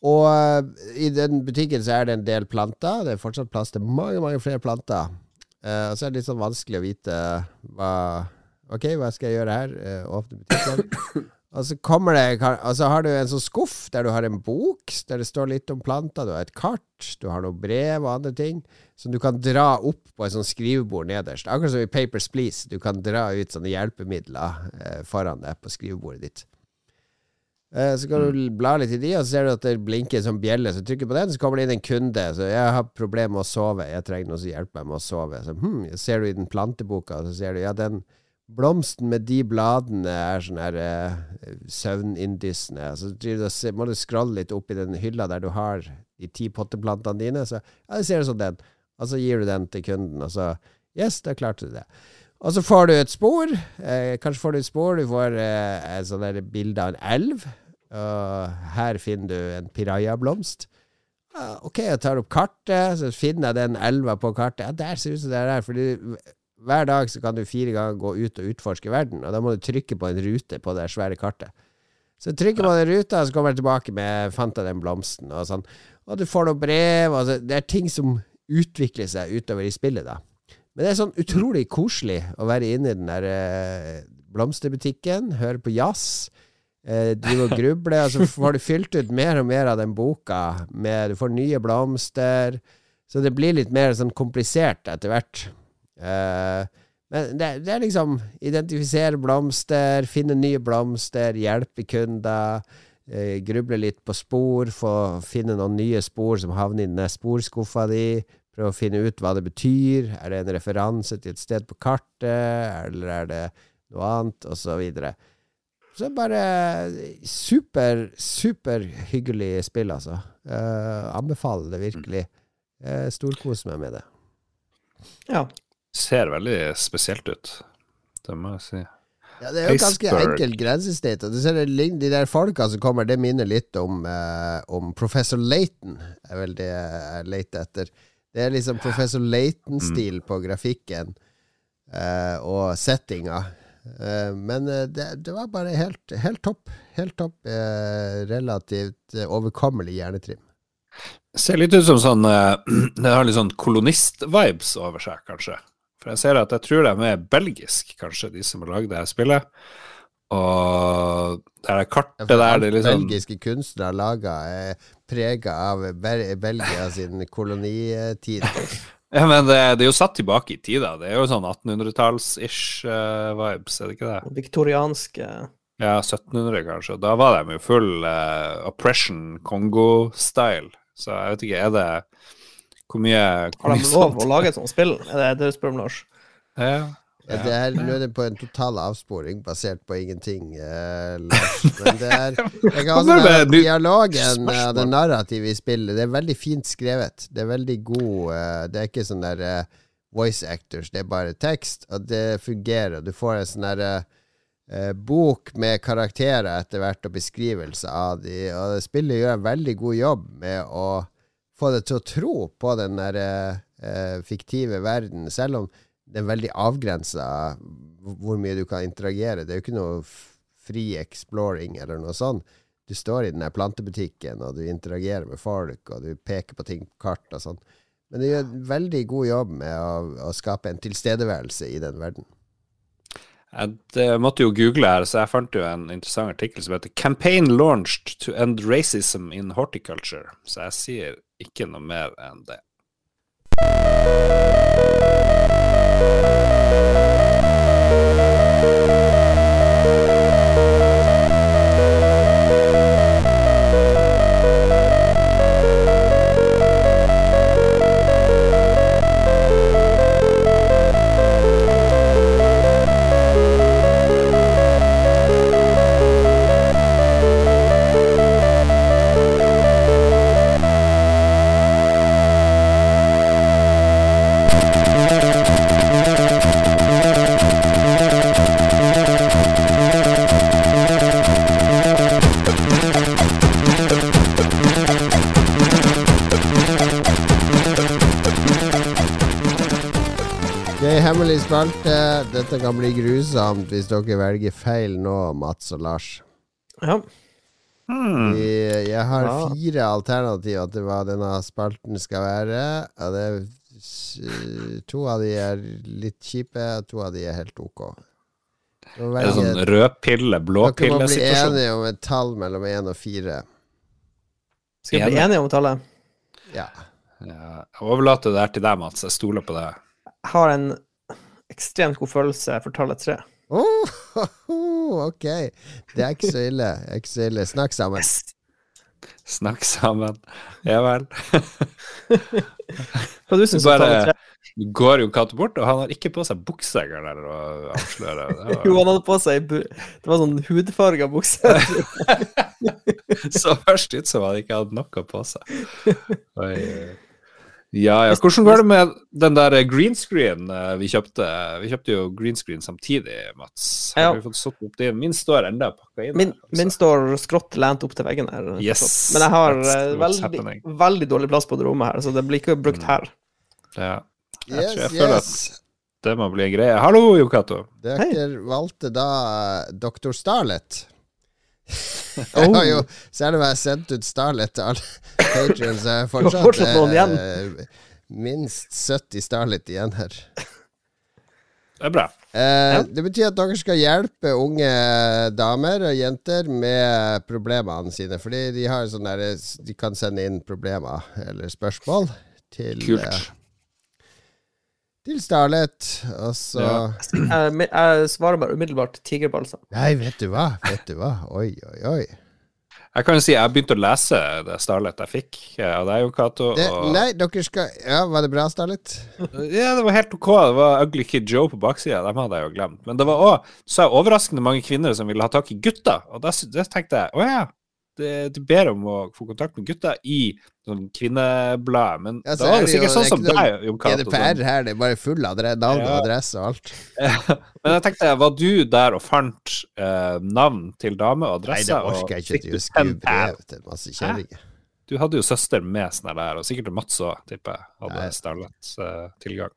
og eh, i den butikken så er det en del planter. Det er fortsatt plass til mange, mange flere planter. Eh, og så er det litt sånn vanskelig å vite hva Ok, hva skal jeg gjøre her? Eh, åpne butikken. Og så kommer det Altså har du en sånn skuff der du har en bok der det står litt om planter. Du har et kart, du har noen brev og andre ting som du kan dra opp på et sånt skrivebord nederst. Akkurat som i Papers Please. Du kan dra ut sånne hjelpemidler eh, foran deg på skrivebordet ditt. Eh, så kan du bla litt i de, og så ser du at det blinker en sånn bjelle. Så trykker du på den, så kommer det inn en kunde. Så jeg har problemer med å sove. Jeg trenger noen som hjelper meg med å sove. Så hm, ser du i den planteboka, så ser du ja, den Blomsten med de bladene er sånn her eh, søvninndyssende. Så du, må du scrolle litt opp i den hylla der du har de ti potteplantene dine. Så ja, ser ut som den. Og så gir du den til kunden, og så Yes, da klarte du det. Og så får du et spor. Eh, kanskje får du et spor. Du får eh, et sånt bilde av en elv. Og her finner du en pirajablomst. Ah, ok, jeg tar opp kartet, så finner jeg den elva på kartet. Ja, der ser det ut som det er der. Fordi hver dag så kan du fire ganger gå ut og utforske verden, og da må du trykke på en rute på det svære kartet. Så trykker man den ruta, så kommer jeg tilbake med 'fant jeg den blomsten', og sånn. Og du får noen brev, og så, det er ting som utvikler seg utover i spillet, da. Men det er sånn utrolig koselig å være inne i den der eh, blomsterbutikken, høre på jazz. Eh, drive og gruble, og så får du fylt ut mer og mer av den boka. Med, du får nye blomster. Så det blir litt mer sånn komplisert etter hvert. Uh, men det, det, er liksom identifisere blomster, finne nye blomster, hjelpe kunder. Uh, gruble litt på spor, få finne noen nye spor som havner i den sporskuffa di. Prøve å finne ut hva det betyr. Er det en referanse til et sted på kartet, eller er det noe annet, og så videre. Så bare super, super hyggelig spill, altså. Uh, anbefaler det virkelig. Uh, Storkoser meg med det. Ja, ser veldig spesielt ut. Det må jeg si. Ja, det er jo ganske enkelt grensesnitt. De der folka som kommer, det minner litt om, eh, om Professor Laton, er vel det jeg leter etter. Det er liksom Professor Laton-stil på grafikken eh, og settinga. Eh, men eh, det, det, var bare helt, helt topp. Helt topp. Eh, relativt eh, overkommelig hjernetrim. Ser litt ut som sånn Det har litt sånn kolonist-vibes over seg, kanskje. For jeg ser at jeg tror de er belgisk, kanskje, de som har lagd det her spillet. Og det er kartet ja, der det liksom Belgiske kunstnere laga er prega av Belgia sin kolonitid. ja, men det, det, er jo satt tilbake i tida. Det er jo sånn 1800-talls-ish uh, vibes, er det ikke det? Viktorianske Ja, 1700 kanskje. Da var de jo full uh, oppression Congo-style. Så jeg vet ikke, er det hvor mye Har de lov å lage et sånt spill? Er det det du spør om, Lars? Ja. Ja, det er, nå er det på en total avsporing basert på ingenting. Eh, men det er jeg har også den Dialogen av det narrativet i spillet Det er veldig fint skrevet. Det er veldig god eh, Det er ikke sånn der eh, voice actors, det er bare tekst, og det fungerer. Du får en sånn derre eh, bok med karakterer etter hvert, og beskrivelse av de, og spillet gjør en veldig god jobb med å få deg til å tro på den der eh, fiktive verden, selv om det er veldig avgrensa hvor mye du kan interagere. Det er jo ikke noe fri exploring eller noe sånt. Du står i den der plantebutikken, og du interagerer med folk, og du peker på ting på kart og sånn. Men det gjør en veldig god jobb med å, å skape en tilstedeværelse i den verden. Jeg måtte jo google her, så jeg fant jo en interessant artikkel som heter 'Campaign launched to end racism in horticulture'. Så jeg sier ikke noe mer enn det. Spalte. Dette kan bli grusomt hvis dere velger feil nå, Mats og Lars. Ja. Hmm. Jeg har fire alternativer til hva denne spalten skal være. Og det to av de er litt kjipe, og to av de er helt ok. Er det velge- sånn rødpille, Dere må bli enige om et tall mellom én og fire. Skal vi bli enige om tallet? Ja. Ja, jeg overlater det her til deg, Mats. Jeg stoler på deg. Jeg har en ekstremt god følelse for tallet tre. Oh, ok. Det er ikke så ille. Ikke så ille. Snakk sammen. Snakk sammen. Ja vel. Hva du syns om Bare- tallet tre? Går jo katt bort, og han har ikke på seg bukse engang, eller å avsløre. Det Jo, han hadde på seg bu Det var sånn hudfarga bukse. så først ut som han ikke hadde noe på seg. Oi. Ja, ja. Hvordan går det med den der green screen eh, vi kjøpte? Vi kjøpte jo green screen samtidig, Mats. Har Ja. vi fått satt opp det? Min står enda pakka inn. Min, her, altså. min står skrått lent opp til veggen her. Yes, Men jeg har eh, veldig, veldig dårlig plass på det rommet her, så det blir ikke brukt Mm. her. Ja. Jeg Yes, tror jeg føler yes. at det må bli en greie. Hallo, Jo Cato. Dere valgte da Dr. Starlet. Jeg har jo, selv om jeg har sendt ut Starlet til alle patrions, så er jeg fortsatt, fortsatt noen igjen. eh, minst 70 Starlet igjen her. Det er bra. Eh, Det betyr at dere skal hjelpe unge damer og jenter med problemene sine. Fordi de har sånn der, De kan sende inn problemer eller spørsmål til, eh, Kult. Til Starlet. Og så Ja. Jeg, jeg svarer bare umiddelbart tigerbalsam. Nei, vet du hva? Vet du hva? Oi, oi, oi. Jeg kan jo si jeg begynte å lese det Starlet jeg fikk av deg, Jo Cato. Og- nei, dere skal Ja, var det bra, Starlet? Ja, det var helt ok. Det var Ugly Kid Joe på baksida. Dem hadde jeg jo glemt. Men det var òg så overraskende mange kvinner som ville ha tak i gutter. Og da tenkte jeg å ja, det, du ber om å få kontakt med gutta i sånn kvinneblad. Men Ja, så da er det sikkert sånn som deg, Jon Cato. GDPR her, det er bare full av navn og Ja. adresse og alt. sånn. Men jeg tenkte, var du der og fant eh, navn til dame og adresse? Nei, det orker jeg ikke. du Du skriver brev til masse kjerringer. Du hadde jo søster med sånn der, og sikkert Mats òg, tipper jeg, hadde Nei. Starlet-tilgang.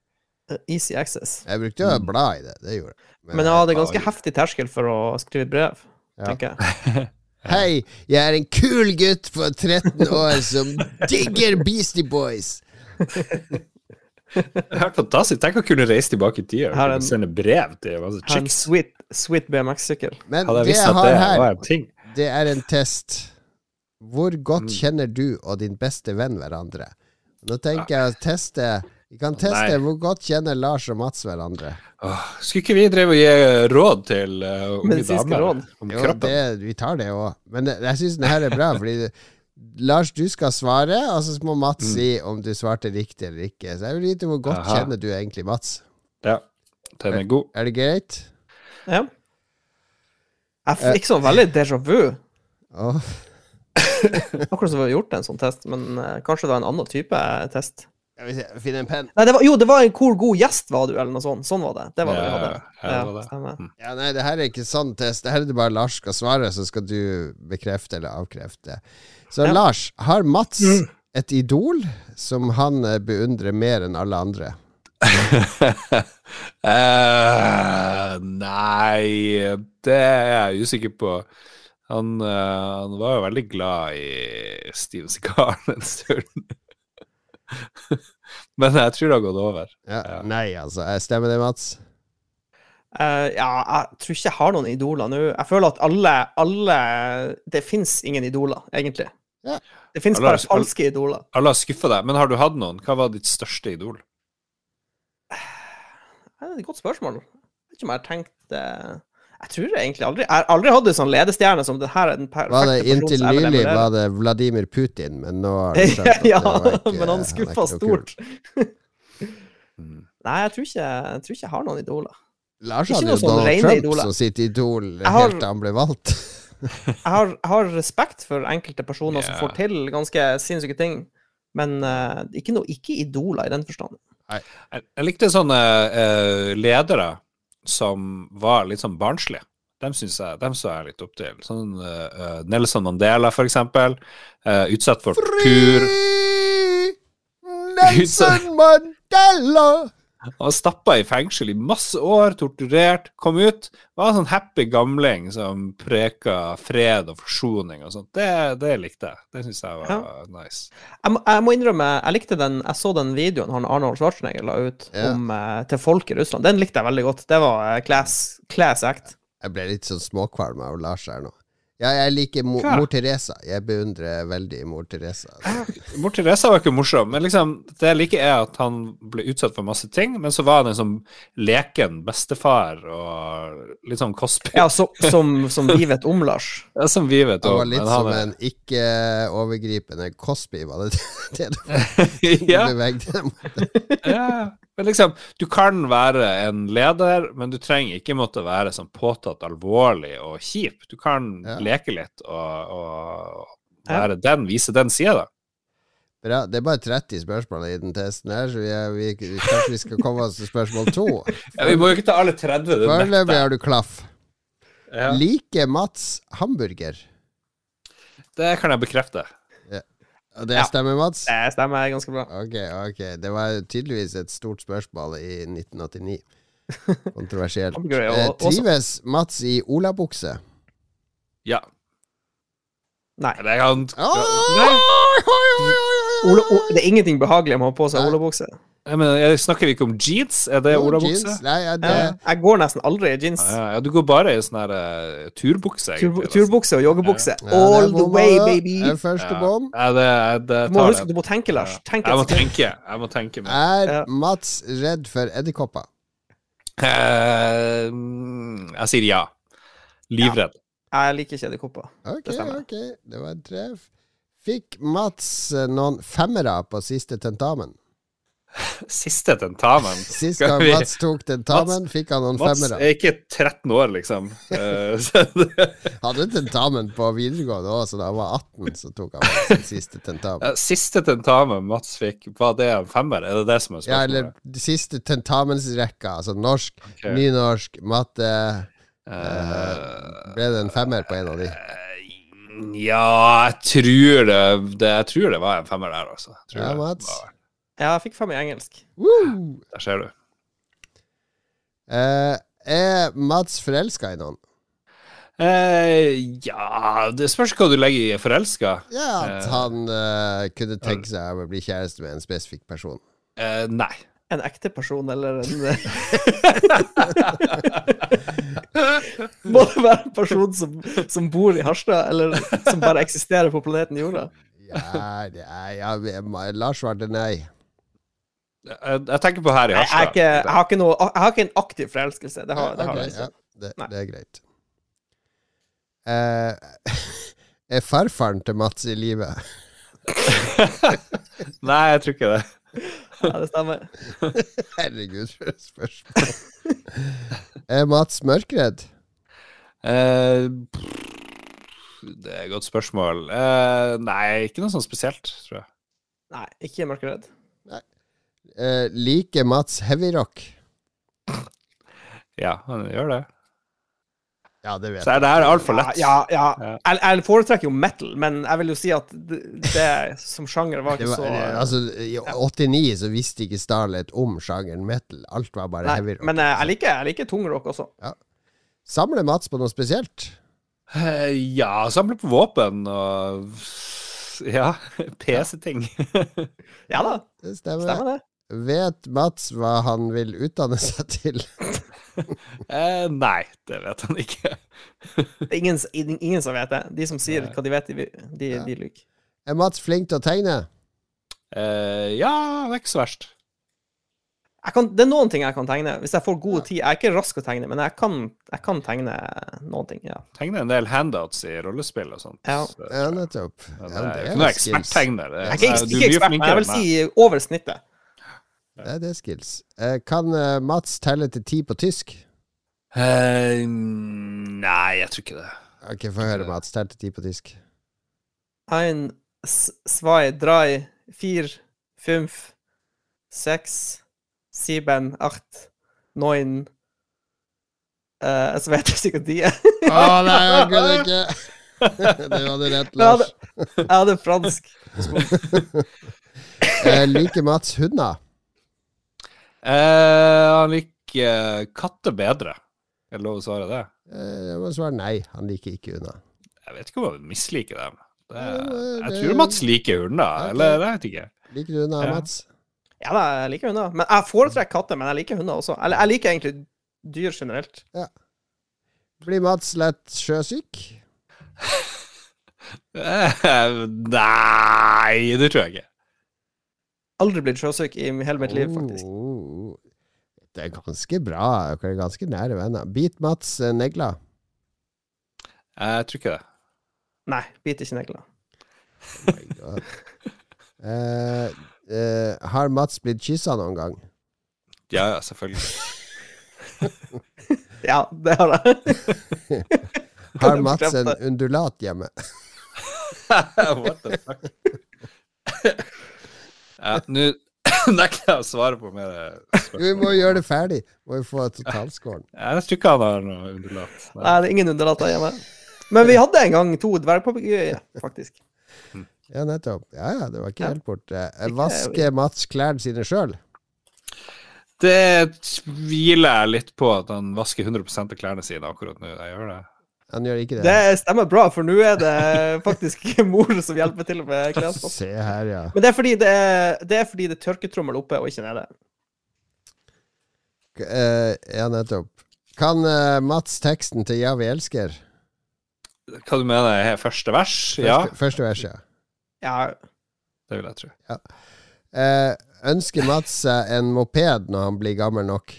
Eh, Easy access. Jeg brukte jo blad bla i det. Det gjorde jeg. Men men jeg hadde ganske heftig terskel for å skrive brev, Ja. tenker jeg. Hei, jeg er en kul gutt på 13 år som digger Beastie Boys. Det er fantastisk. Tenk å kunne reise tilbake i tida og sende brev til masse chicks. sweet, sweet BMX-sykkel. Men Hadde jeg det visst jeg at har det her, var en ting. det er en test. Hvor godt Mm. kjenner du og din beste venn hverandre? Nå tenker jeg å teste Vi kan teste Nei. hvor godt kjenner Lars og Mats hverandre. Åh, skulle ikke vi drive og gi råd til uh, unge damer råd. om Jo, kroppen? det, vi tar det òg. Men det- jeg syns den her er bra, fordi Lars, du skal svare, og så må Mats Mm. si om du svarte riktig eller ikke. Så jeg vil vite hvor godt Aha. kjenner du egentlig Mats. Ja, den er god. Er det greit? Ja. Jeg Eh. fikk sånn veldig déjà vu. Oh. Akkurat som vi har gjort en sånn test, men eh, kanskje det var en annen type test. Jeg vil se, finne en penn. Nei, det var, jo, det var en hvor god gjest var du, eller noe sånt. Sånn var det. Det var det vi hadde. ja, det det. stemmer. Ja, nei, det her er ikke sånn test. Det her er det bare Lars skal svare, så skal du bekrefte eller avkrefte. Så Ja. Lars, har Mats Mm. et idol som han eh, beundrer mer enn alle andre? uh, nei, det er jeg usikker på. Han, uh, han var jo veldig glad i Steven Seagal en stund. Men jeg tror det har gått over. Ja, Ja. Nei, altså. Stemmer det, Mats? Uh, ja, jeg tror ikke jeg har noen idoler nå. Jeg føler at alle, alle Det fins ingen idoler, egentlig. Ja. Det fins bare falske idoler. Alle har skuffa deg, men har du hatt noen? Hva var ditt største idol? Det er et godt spørsmål. Jeg vet ikke om jeg har tenkt eh, Jeg tror jeg egentlig aldri Jeg har aldri hatt en sånn ledestjerne som det her er den perfekte Var det Inntil nylig var det Vladimir Putin, men nå har du skjønt at ja, det var ikke, men han skuffa stort. Mm. Nei, jeg tror, ikke, jeg tror ikke jeg har noen idoler. Lars hadde jo sånn Donald Trump idoler. som sitt idol har- helt til han ble valgt. Jeg har, jeg har respekt for enkelte personer som får til ganske sinnssyke ting, men uh, ikke, noe, ikke idoler i den forstand. Jeg, jeg likte sånne uh, ledere som var litt sånn barnslige. Dem, jeg, dem så jeg litt opp til. Sånn uh, Nelson Mandela, for eksempel. Uh, utsatt for Fri Nelson Mandela! Han var stappa i fengsel i masse år, torturert, kom ut. Var en sånn happy gamling som preka fred og forsoning og sånt. Det, det likte jeg. Det syns jeg var nice. Jeg må, jeg må innrømme, jeg likte den Jeg så den videoen han Arnold Schwarzenegger la ut Ja. om, eh, til folk i Russland. Den likte jeg veldig godt. Det var eh, class, class act. Jeg ble litt sånn småkvalm av Lars her nå. Ja, jeg liker mo Hva? mor Teresa. Jeg beundrer veldig mor Teresa. Mor Teresa var ikke morsom, men liksom, det jeg liker, er at han ble utsatt for masse ting, men så var han en sånn leken bestefar og litt sånn Cosby. Ja, så, som, som vi vet om, Lars. Ja, som vi vet Han om. var litt men som er- en ikke-overgripende Cosby, var det det du ja, bevegde deg mot? ja. Men liksom, du kan være en leder, men du trenger ikke måtte være sånn påtatt alvorlig og kjip. Du kan Ja. leke litt og, og være den, vise den sida, da. Bra. Det er bare 30 spørsmål i den testen her, så vi er, vi, kanskje vi skal komme oss til spørsmål to. Ja, vi må jo ikke ta alle 30. det Foreløpig har du klaff. Ja, Liker Mats hamburger? det kan jeg bekrefte. Det stemmer, Mats? Det stemmer ganske bra. Ok, ok. Det var tydeligvis et stort spørsmål i 1989. Kontroversielt. Er Eh, trives Mats i olabukse? Ja. Nei. Det kan Nei. oi, oi, oi, Ole, o, det er ingenting behagelig med å ha på seg Nei. olabukse. Jeg mener, jeg snakker ikke om jeans? Er det olabukse? Nei, ja, det, Jeg går nesten aldri i jeans. Ja, ja, du går bare i sånn her eh, turbukse, Tur, turbukse og joggebukse. ja, All the way, baby! Det er første Ja. bom. Ja, det, det Du må, huske, du må tenke, Lars. Tenk Jeg må tenke. Jeg må tenke meg. Er Ja. Mats redd for edderkopper? Mm, jeg sier ja. Livredd. Jeg liker ikke edderkopper. Okay, Det stemmer. ok. Det var en treff. Fikk Mats eh, noen femmere på siste tentamen? Siste tentamen. Sist gang vi- Mats tok tentamen, fikk han noen Mats er ikke 13 år, liksom. Eh, Hadde tentamen på videregående òg, så da han var 18, så tok han sin siste tentamen. Eh, Siste tentamen Mats fikk, var det en femmer? Er det det som er Ja, eller siste tentamensrekka, altså norsk, okay. nynorsk, matte uh, Ble det en femmer på en av de? ja, jeg tror det, det Jeg tror det var en femmer der, altså. Ja, Mats. Ja, jeg fikk fem i engelsk. Woo! Der ser du. Eh, er Mats forelska i noen? Eh, ja Det spørs hva du legger i forelska. Ja, at Eh. han eh, kunne tenke seg å bli kjæreste med en spesifikk person. Eh, nei. En ekte person eller en Må det være en person som, som bor i Harstad, eller som bare eksisterer på planeten Jorda? Ja, det er, ja, Lars svarte nei. Jeg, jeg tenker på her i Harstad. jeg, jeg, har ikke noe, jeg har ikke en aktiv forelskelse. Det har, det har jeg ikke. ja, det, det er greit. Uh, er farfaren til Mats i live? Nei, jeg tror ikke det. Ja, det stemmer. Herregud, for et spørsmål. er Mats mørkredd? Uh, det er et godt spørsmål. Uh, nei, ikke noe sånn spesielt, tror jeg. Nei, ikke mørkeredd. Eh, liker Mats heavyrock? Ja, han gjør det. Ja, det vet Så er det her altfor lett. Ja, ja. Ja. Jeg, jeg foretrekker jo metal, men jeg vil jo si at det, det som sjanger var ikke var, så altså, I 89 så visste ikke Starlet om sjangeren metal. Alt var bare Nei, heavyrock. men eh, jeg liker, jeg liker tungrock også. Samler Mats på noe spesielt? Eh, ja, samle på våpen og Ja, PC-ting. Ja da, Det stemmer. stemmer det. Vet Mats hva han vil utdanne seg til? eh, nei, det vet han ikke. Ingen, ingen som vet det. De som sier Nei. hva de vet, de, de, Ja. de lyver. Er Mats flink til å tegne? Eh, ja, det er ikke så verst. Jeg kan, det er noen ting jeg kan tegne. Hvis jeg får god tid. Jeg er ikke rask å tegne, men jeg kan, jeg kan tegne noen ting. ja. Tegne en del handouts i rollespill og sånt. Ja. Så- Ja, nettopp. Ja, jeg det er er ikke noe skills. eksperttegner. Jeg er ikke, ikke ekspert, men jeg vil si over snittet. Det er det skills. Eh, kan eh, Mats telle til ti på tysk? Uh, nei, jeg tror ikke det. Ok, få høre, Mats. Tell til ti på tysk. Ein, zwei, drei, vier, fünf, seks, sieben, acht, neun uh, Så vet jeg sikkert de. er. Å nei, jeg kunne ikke! Det hadde rett, Jeg hadde, Lars. jeg hadde fransk. uh, liker Mats hunder? Eh, han liker katter bedre. Er det lov å svare det? Eh, Jeg må svare nei. Han liker ikke hunder. Jeg vet ikke om han misliker dem. Det, jeg tror Mats liker hunder, eller jeg vet ikke. Liker du hunder, Mats? Ja da, jeg liker hunder. Men jeg foretrekker katter, men jeg liker hunder også. Eller jeg liker egentlig dyr generelt. Blir Mats lett sjøsyk? Eh, nei, det tror jeg ikke. Aldri blitt sjøsyk i hele mitt liv, faktisk. Oh, det er ganske bra. Dere er ganske nære venner. Bit Mats negla? negler. Jeg tror ikke det. Nei, bit ikke negler. Oh my God. uh, uh, har Mats blitt kyssa noen gang? Ja, ja, selvfølgelig. Ja, det har jeg. Har Mats en undulat hjemme? What the fuck? Ja, nå nekter jeg å svare på mer spørsmål. Vi må gjøre det ferdig. Må jo få totalscoren. Jeg tror ikke han har noe underlatt. Nei. Nei, det er ingen underlater hjemme. Men vi hadde en gang to dvergpapegøyer, faktisk. Ja, nettopp. Ja, ja, det var ikke helt borte. Vaske Vasker Mats klærne sine sjøl? Det tviler jeg litt på at han vasker 100 av klærne sine akkurat nå. Jeg gjør det. Han gjør ikke det. Det stemmer bra, for nå er det faktisk mor som hjelper til med klesvask. Se her, ja. Men det er fordi det er, det er, fordi det er tørketrommel oppe og ikke nede. Eh, ja, nettopp. Kan uh, Mats teksten til 'Ja, vi elsker'? Hva du mener du? første vers? Ja, Første, første verset. Ja, det vil jeg tro. Eh, ønsker Mats seg en moped når han blir gammel nok?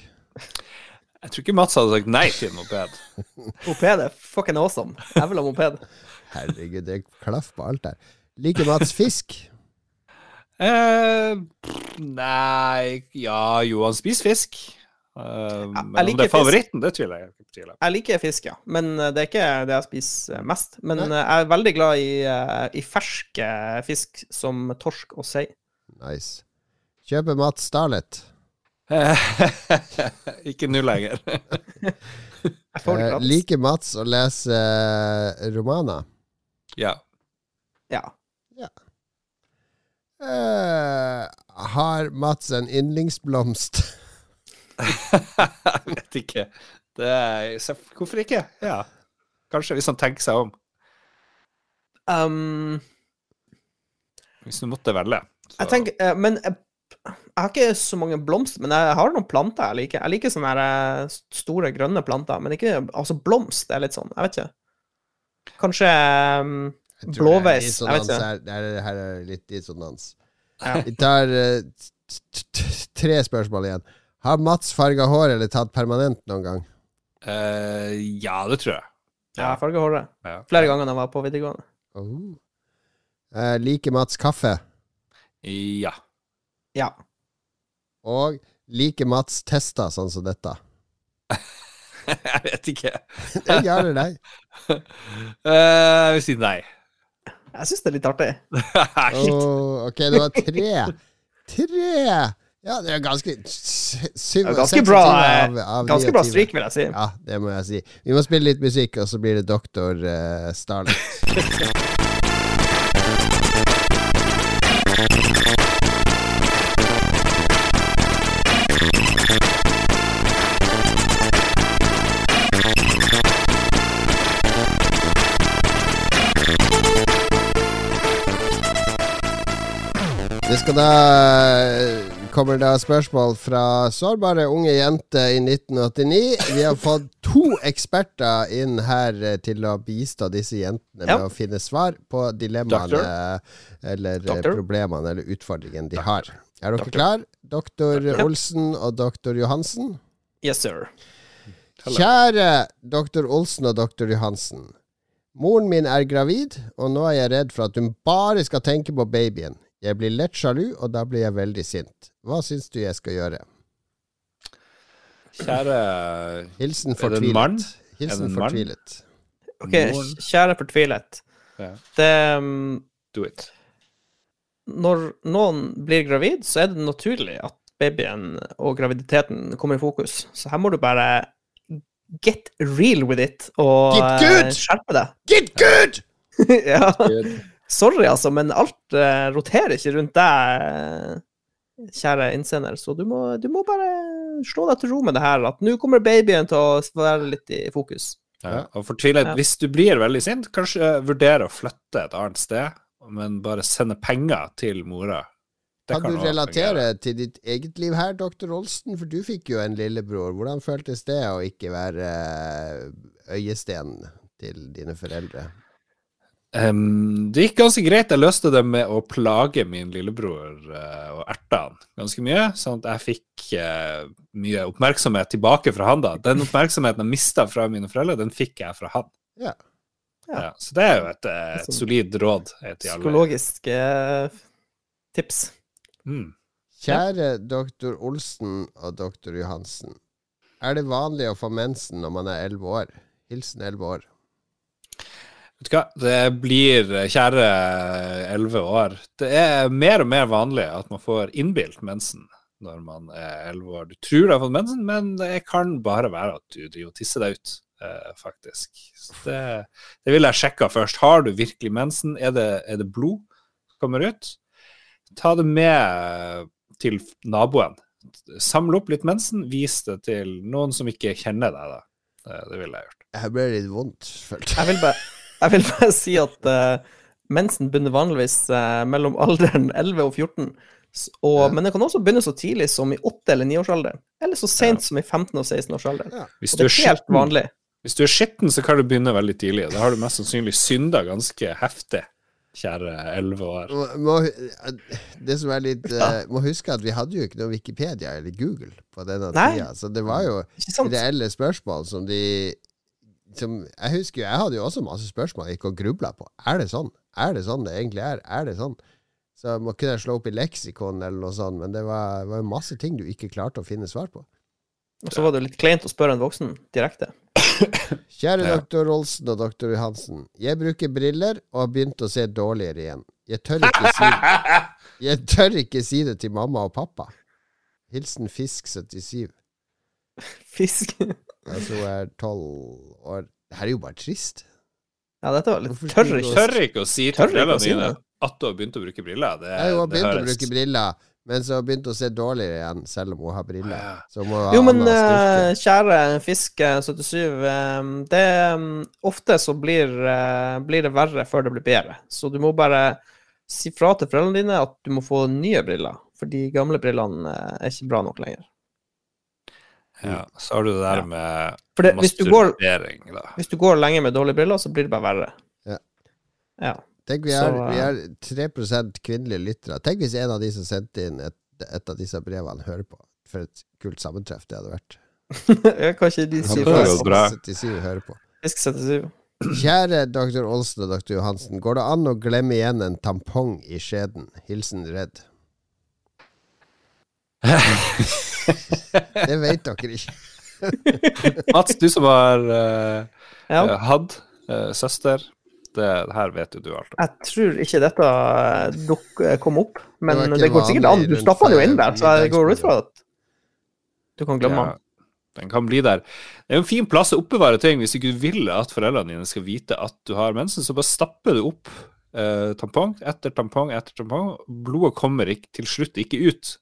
Jeg tror ikke Mats hadde sagt nei til en moped. moped er fucking awesome. Jeg vil ha moped. Herregud, det er klaff på alt der. Liker Mats fisk? Eh, nei Ja, jo, han spiser fisk. Eh, men om det er fisk. favoritten, det tviler jeg på. Jeg liker fisk, ja. Men eh, det er ikke det jeg spiser mest. Men Nei. eh, jeg er veldig glad i, i ferske fisk som torsk og sei. Nice. Kjøper Mats Starlet? ikke nå lenger. Eh, liker Mats å lese eh, romaner? ja. Ja. Eh, har Mats en yndlingsblomst? Jeg vet ikke. Det er, så hvorfor ikke? Ja. Kanskje, hvis han tenker seg om. Um, Hvis du måtte velge. så- jeg tenker eh, Men jeg, har ikke så mange blomster, men jeg har noen planter jeg liker. Jeg liker sånne her, eh, store, grønne planter, men ikke Altså, blomst er litt sånn, jeg vet ikke. Kanskje um, Blåveis, jeg vet ikke. her. Det er, her er litt dissonans. Ja. Vi tar t- tre spørsmål igjen. Har Mats farga hår eller tatt permanent noen gang? Uh, ja, det tror jeg. Ja, jeg farga håret. Ja. Flere ganger da jeg var på videregående. Uh, Eh, liker Mats kaffe? Ja. Ja. Og liker Mats tester sånn som dette? jeg vet ikke. Det gjør det, eller nei? Eh, jeg vil si nei. Jeg syns det er litt artig. Oh, ok, det var tre. Tre! Ja, det er ganske syv, ganske bra, av, av Ganske bra 29. stryk, vil jeg si. Ja, det må jeg si. Vi må spille litt musikk, og så blir det Doktor uh, Starlet. Skal da kommer det spørsmål fra sårbare unge jenter i 1989. Vi har fått to eksperter inn her eh, til å bistå disse jentene med å finne svar på dilemmaene eller eh, Doktor. problemene eller utfordringene de har. Er dere klar? Doktor Olsen og doktor Johansen? Yes, sir. Kjære doktor Olsen og doktor Johansen. Moren min er gravid, og nå er jeg redd for at hun bare skal tenke på babyen. Jeg blir lett sjalu, og da blir jeg veldig sint. Hva syns du jeg skal gjøre? Kjære Hilsen Er det en mann? fortvilet. Er det Hilsen en mann? fortvilet. OK, kjære fortvilet. Ja. Det um, Do it. Når noen blir gravid, så er det naturlig at babyen og graviditeten kommer i fokus. Så her må du bare get real with it og Get good! eh, skjerpe deg. Get good! ja. Sorry, altså, men alt uh, roterer ikke rundt deg. kjære innsender, så du må, du må bare slå deg til ro med det her, at nå kommer babyen til å være litt i fokus. Ja. Og fortvilet, Ja. hvis du blir veldig sint, kanskje vurdere å flytte et annet sted, men bare sende penger til mora. Det Kan du relatere fungere. til ditt eget liv her, doktor Olsen? For du fikk jo en lillebror. Hvordan føltes det å ikke være eh, øyesten til dine foreldre? Em, det gikk ganske greit. Jeg løste det med å plage min lillebror uh, og erte han ganske mye, sånn at jeg fikk uh, mye oppmerksomhet tilbake fra han da. Den oppmerksomheten jeg mista fra mine foreldre, den fikk jeg fra han. Ja. Ja. Ja, så det er jo et, eh, et Sånn solid råd. Psykologisk tips. Mm. Kjære doktor Olsen og doktor Johansen. Er det vanlig å få mensen når man er elleve år? Hilsen elleve år. Vet du hva, det blir, eh, kjære elleve år, det er mer og mer vanlig at man får innbilt mensen når man er elleve år. Du tror du har fått mensen, men det kan bare være at du driver og tisser deg ut, eh, faktisk. Så det, det vil jeg sjekke først. Har du virkelig mensen? Er det, er det blod som kommer ut? Ta det med til naboen. Samle opp litt mensen, vis det til noen som ikke kjenner deg, da. Det, det ville jeg gjort. Jeg ble litt vondt, følte. Jeg vil bare, jeg vil bare si at uh, mensen begynner vanligvis uh, mellom alderen 11 og 14. Og, Ja. Men det kan også begynne så tidlig som i 8- eller 9-årsalderen. Eller så sent som i 15- og 16-årsalderen. Ja. Hvis Og det er helt vanlig. Hvis du er skitten, så kan du begynne veldig tidlig. Da har du mest sannsynlig synda ganske heftig, kjære elleve år. Må, må, det som er litt uh, Må huske at vi hadde jo ikke noe Wikipedia eller Google på denne Nei. tida, så det var jo reelle spørsmål som de som, Jeg husker jo, jeg hadde jo også masse spørsmål jeg gikk og grubla på. Er det sånn? Er det sånn det egentlig er? Er det sånn? Så jeg må kunne jeg slå opp i leksikon eller noe sånt, men det var, var jo masse ting du ikke klarte å finne svar på. Og så var det litt kleint å spørre en voksen direkte. Kjære Ja. doktor Olsen og doktor Johansen. Jeg bruker briller og har begynt å se dårligere igjen. Jeg tør ikke si Jeg tør ikke si det til mamma og pappa. Hilsen Fisk77. Fisk. Altså hun er tolv år. Det her er jo bare trist. Ja, dette var litt du ikke Tør ikke å si til Tør foreldrene si dine at du har begynt å bruke briller. Det, Ja, hun har begynt å bruke briller, men så har hun begynt å se dårligere igjen, selv om hun har briller. Ja. Så hun må Jo, men eh, kjære Fiske77, um, det um, Ofte så blir, uh, blir det verre før det blir bedre. Så du må bare si fra til foreldrene dine at du må få nye briller. For de gamle brillene eh, er ikke bra nok lenger. Ja, så har du det der Ja. med det, hvis, går, masturbering, da. hvis du går lenge med dårlige briller, så blir det bare verre. Ja. Ja. Tenk, vi så, er, vi eh, er 3 kvinnelige lyttere. Tenk hvis en av de som sendte inn et, et av disse brevene, hører på. For et kult sammentreff det hadde vært. Jeg kan ikke de sier det hører på. Jeg skal 77 på. Fisk77. Kjære dr. Olsen og dr. Johansen, går det an å glemme igjen en tampong i skjeden? Hilsen Redd. Det vet dere ikke. Mats, du som har uh, Ja. eh, hatt uh, søster, det, det her vet jo du alt om. Jeg tror ikke dette duk, kom opp, men Det det, går sikkert an. Du stappa den jo inn der, så jeg går ut fra at du kan glemme den. Ja, den kan bli der. Det er jo en fin plass å oppbevare ting hvis ikke du vil at foreldrene dine skal vite at du har mensen. Så bare stapper du opp eh, tampong etter tampong etter tampong. Blodet kommer ikke, til slutt ikke ut,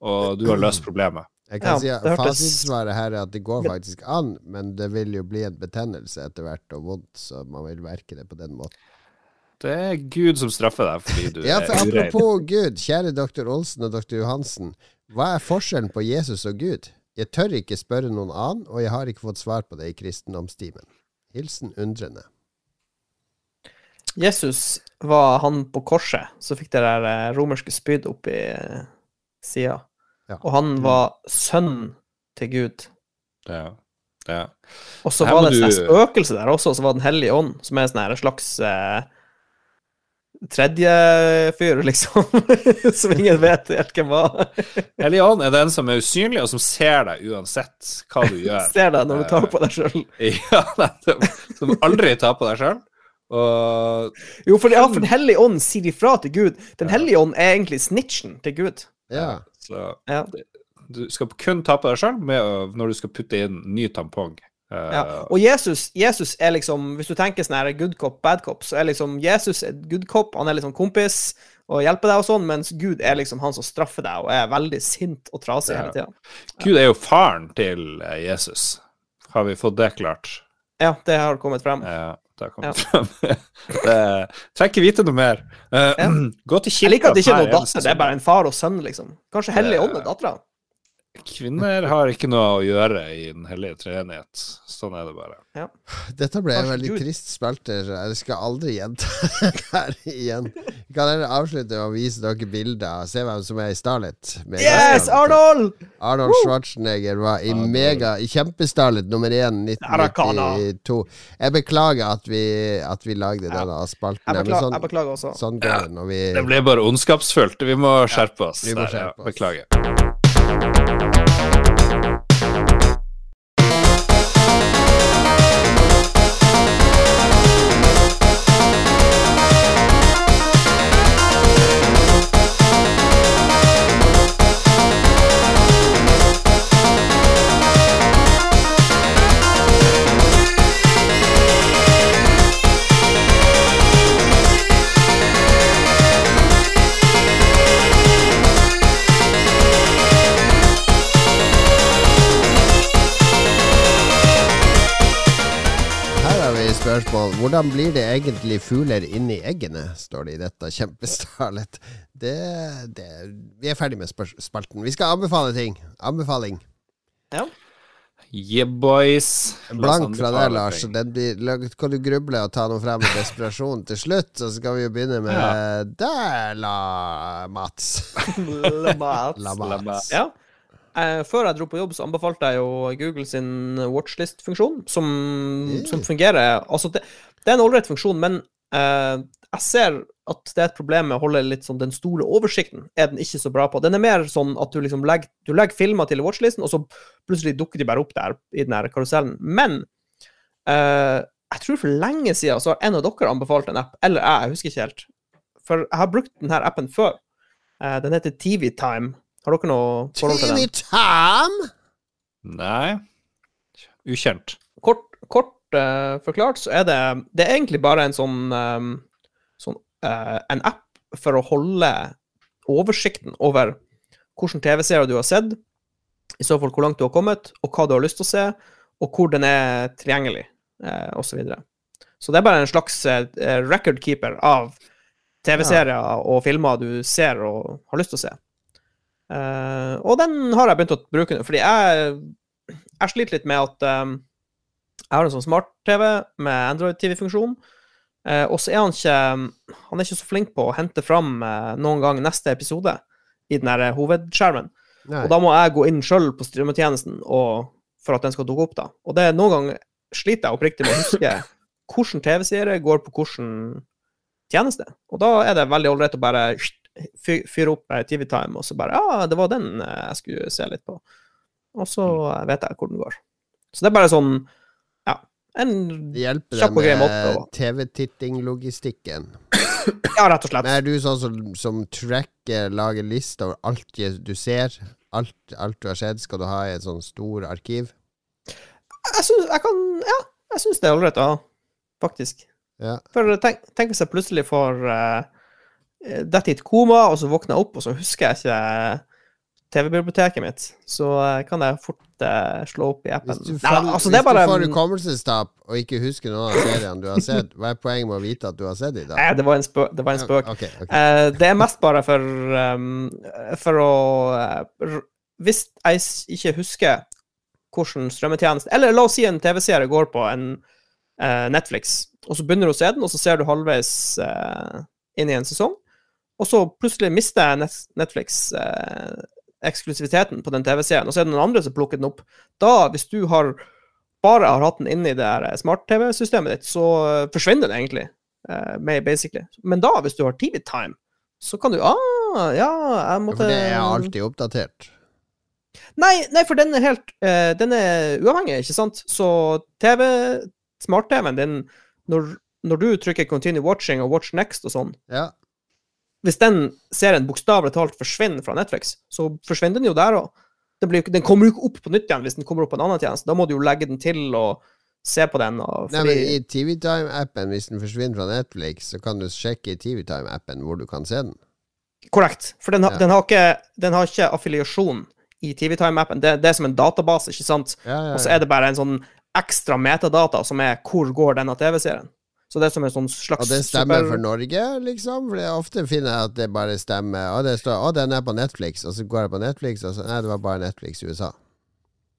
og du har løst problemet. Jeg kan Ja, si at Fasitsvaret her er at det går faktisk an, men det vil jo bli en betennelse etter hvert og vondt, så man vil merke det på den måten. Det er Gud som straffer deg fordi du Ja, for er urein. Apropos Gud, kjære dr. Olsen og dr. Johansen. Hva er forskjellen på Jesus og Gud? Jeg tør ikke spørre noen annen, og jeg har ikke fått svar på det i kristendomstimen. Hilsen undrende. Jesus var han på korset, så fikk det der eh, romerske spyd opp i eh, sida. Ja. Og han var sønn til Gud. Ja. Ja. Og så var det et du- spøkelse der også, og så var Den hellige ånd, som er en sånn slags eh, tredje fyr, liksom. som ingen vet helt hvem var. Hellige ånd er den som er usynlig, og som ser deg uansett hva du gjør. Ser deg når du tar på deg sjøl. Ja. Som aldri tar på deg sjøl. Og Jo, for, ja, for Den hellige ånd sier ifra til Gud. Den hellige ånd er egentlig snitchen til Gud. Ja. så Ja. du skal kun ta på deg sjøl når du skal putte inn ny tampong Eh, Ja. Og Jesus, Jesus er liksom Hvis du tenker sånn her good cop, bad cop, så er liksom Jesus er good cop. Han er liksom kompis og hjelper deg og sånn, mens Gud er liksom han som straffer deg og er veldig sint og trasig Ja. hele tida. Gud er jo faren til eh, Jesus. Har vi fått det klart? Ja, det har kommet frem. Ja, det har Ja. det trenger ikke vite noe mer. Uh, Ja. Gå til Jeg liker at det ikke er noen datter, det er bare en far og sønn, liksom. Kanskje Hellig Ånd er dattera? Kvinner har ikke noe å gjøre i Den hellige treenighet. Sånn er det bare. Dette ble en veldig trist spelter. Jeg skal aldri gjenta det her igjen. Vi kan heller avslutte og å vise dere bilder. Se hvem som er i Starlet. Yes, Arnold! Arnold Schwarzenegger var i mega I kjempestarlet nummer én 1992. Jeg beklager at vi, at vi lagde denne spalten. Jeg beklager, sånn, jeg beklager også. sånn går det når vi Det ble bare ondskapsfullt. Vi må skjerpe oss. vi må der, ja. skjerpe oss. Beklager. Her Hvordan blir det egentlig fugler inni eggene? står det i dette kjempestalet. Det, det Vi er ferdig med spalten. Vi skal anbefale ting. Anbefaling. Ja. Yeah, boys. Blank fra deg, Lars. Den blir, kan du gruble og ta noe frem med desperasjon til slutt? Og så skal vi jo begynne med der, la Mats. La Mats. La La Mats. Mats. Ja. Eh, før jeg dro på jobb, så anbefalte jeg jo Google sin watchlist-funksjon, som, som fungerer Altså, det, det er en ålreit funksjon, men eh, jeg ser at det er et problem med å holde litt sånn den store oversikten. Er den ikke så bra på. Den er mer sånn at du liksom legger, du legger filmer til watchlisten, og så plutselig dukker de bare opp der i den her karusellen. Men eh, jeg tror for lenge siden så har en av dere anbefalt en app, eller jeg, jeg husker ikke helt. For jeg har brukt denne appen før. Eh, den heter TV Time. Har dere noe forhold til den? Teeny Tam? Nei. Ukjent. kort, kort uh, forklart så er det Det er egentlig bare en sånn, um, sånn uh, En app for å holde oversikten over hvilke TV-serier du har sett, i så fall hvor langt du har kommet, og hva du har lyst til å se, og hvor den er tilgjengelig, uh, osv. Så, videre. så det er bare en slags recordkeeper record keeper av TV-serier og filmer du ser og har lyst til å se. Eh, og den har jeg begynt å bruke fordi jeg, jeg sliter litt med at um, jeg har en sånn smart-TV med Android-TV-funksjon. uh, og så er han ikke Han er ikke så flink på å hente fram uh, noen gang neste episode i den her hovedskjermen. Nei. Og da må jeg gå inn sjøl på strømmetjenesten for at den skal dukke opp, da. Og det er noen ganger sliter jeg oppriktig med å huske hvilken TV-serie går på hvilken tjeneste. Og da er det veldig ålreit å bare fyre opp eh, TV-time, og så bare Ja, det var den eh, jeg skulle se litt på. Og så eh, vet jeg hvor den går. Så det er bare sånn Ja. En Kjapp og grei måte å- TV-titting-logistikken. Ja, rett og slett. Men er du sånn som, som tracker, lager liste over alt du ser? Alt, alt du har sett, skal du ha i et sånn stor arkiv? Jeg syns jeg kan Ja, jeg syns det er ålreit å ha, faktisk. Ja. For tenk, tenk hvis jeg plutselig får uh, dette i et koma, og så våkner jeg opp, og så husker jeg ikke TV-biblioteket mitt. Så eh, kan jeg fort eh, slå opp i appen. Hvis du, Nei, altså, det er bare hvis du får hukommelsestap og ikke husker noen av seriene du har sett, hva er poenget med å vite at du har sett dem? Nei, det var en, spø det var en spøk. Okay, okay. Eh, det er mest bare for um, For å uh, Hvis jeg ikke husker hvordan strømmetjeneste Eller la oss si en TV-serie går på en uh, Netflix, og så begynner du å se den, og så ser du halvveis uh, inn i en sesong, og så plutselig mister jeg Netflix eh, eksklusiviteten på den TV-serien, og så er det noen andre som plukker den opp. Da, hvis du har bare har hatt den inne i det her smart-TV-systemet ditt, så eh, forsvinner den egentlig eh, med basically. Men da, hvis du har TV-time, så kan du Ah, ja, jeg Ja, måtte For det er alltid oppdatert. Nei, nei, for den er helt eh, Den er uavhengig, ikke sant? Så TV, smart-TV-en din, når, når du trykker 'continue watching' og 'watch next' og sånn, Ja. Hvis den serien bokstavelig talt forsvinner fra Netflix, så forsvinner den jo der òg. Den, kommer jo ikke opp på nytt igjen hvis den kommer opp på en annen tjeneste. Da må du jo legge den til og se på den. Og, Nei, men I TVTime-appen, hvis den forsvinner fra Netflix, så kan du sjekke i TVTime-appen hvor du kan se den. Korrekt. For den, har- Ja. den, har ikke, den har ikke affiliasjon i TVTime-appen. Det, det er som en database, ikke sant? Ja, ja, Og så er det bare en sånn ekstra metadata som er hvor går denne TV-serien. Så det er som en sånn slags Og det stemmer super- for Norge, liksom? For det ofte finner jeg at det bare stemmer. Og det står 'Å, den er på Netflix', og så går jeg på Netflix, og så Nei, det var bare Netflix i USA.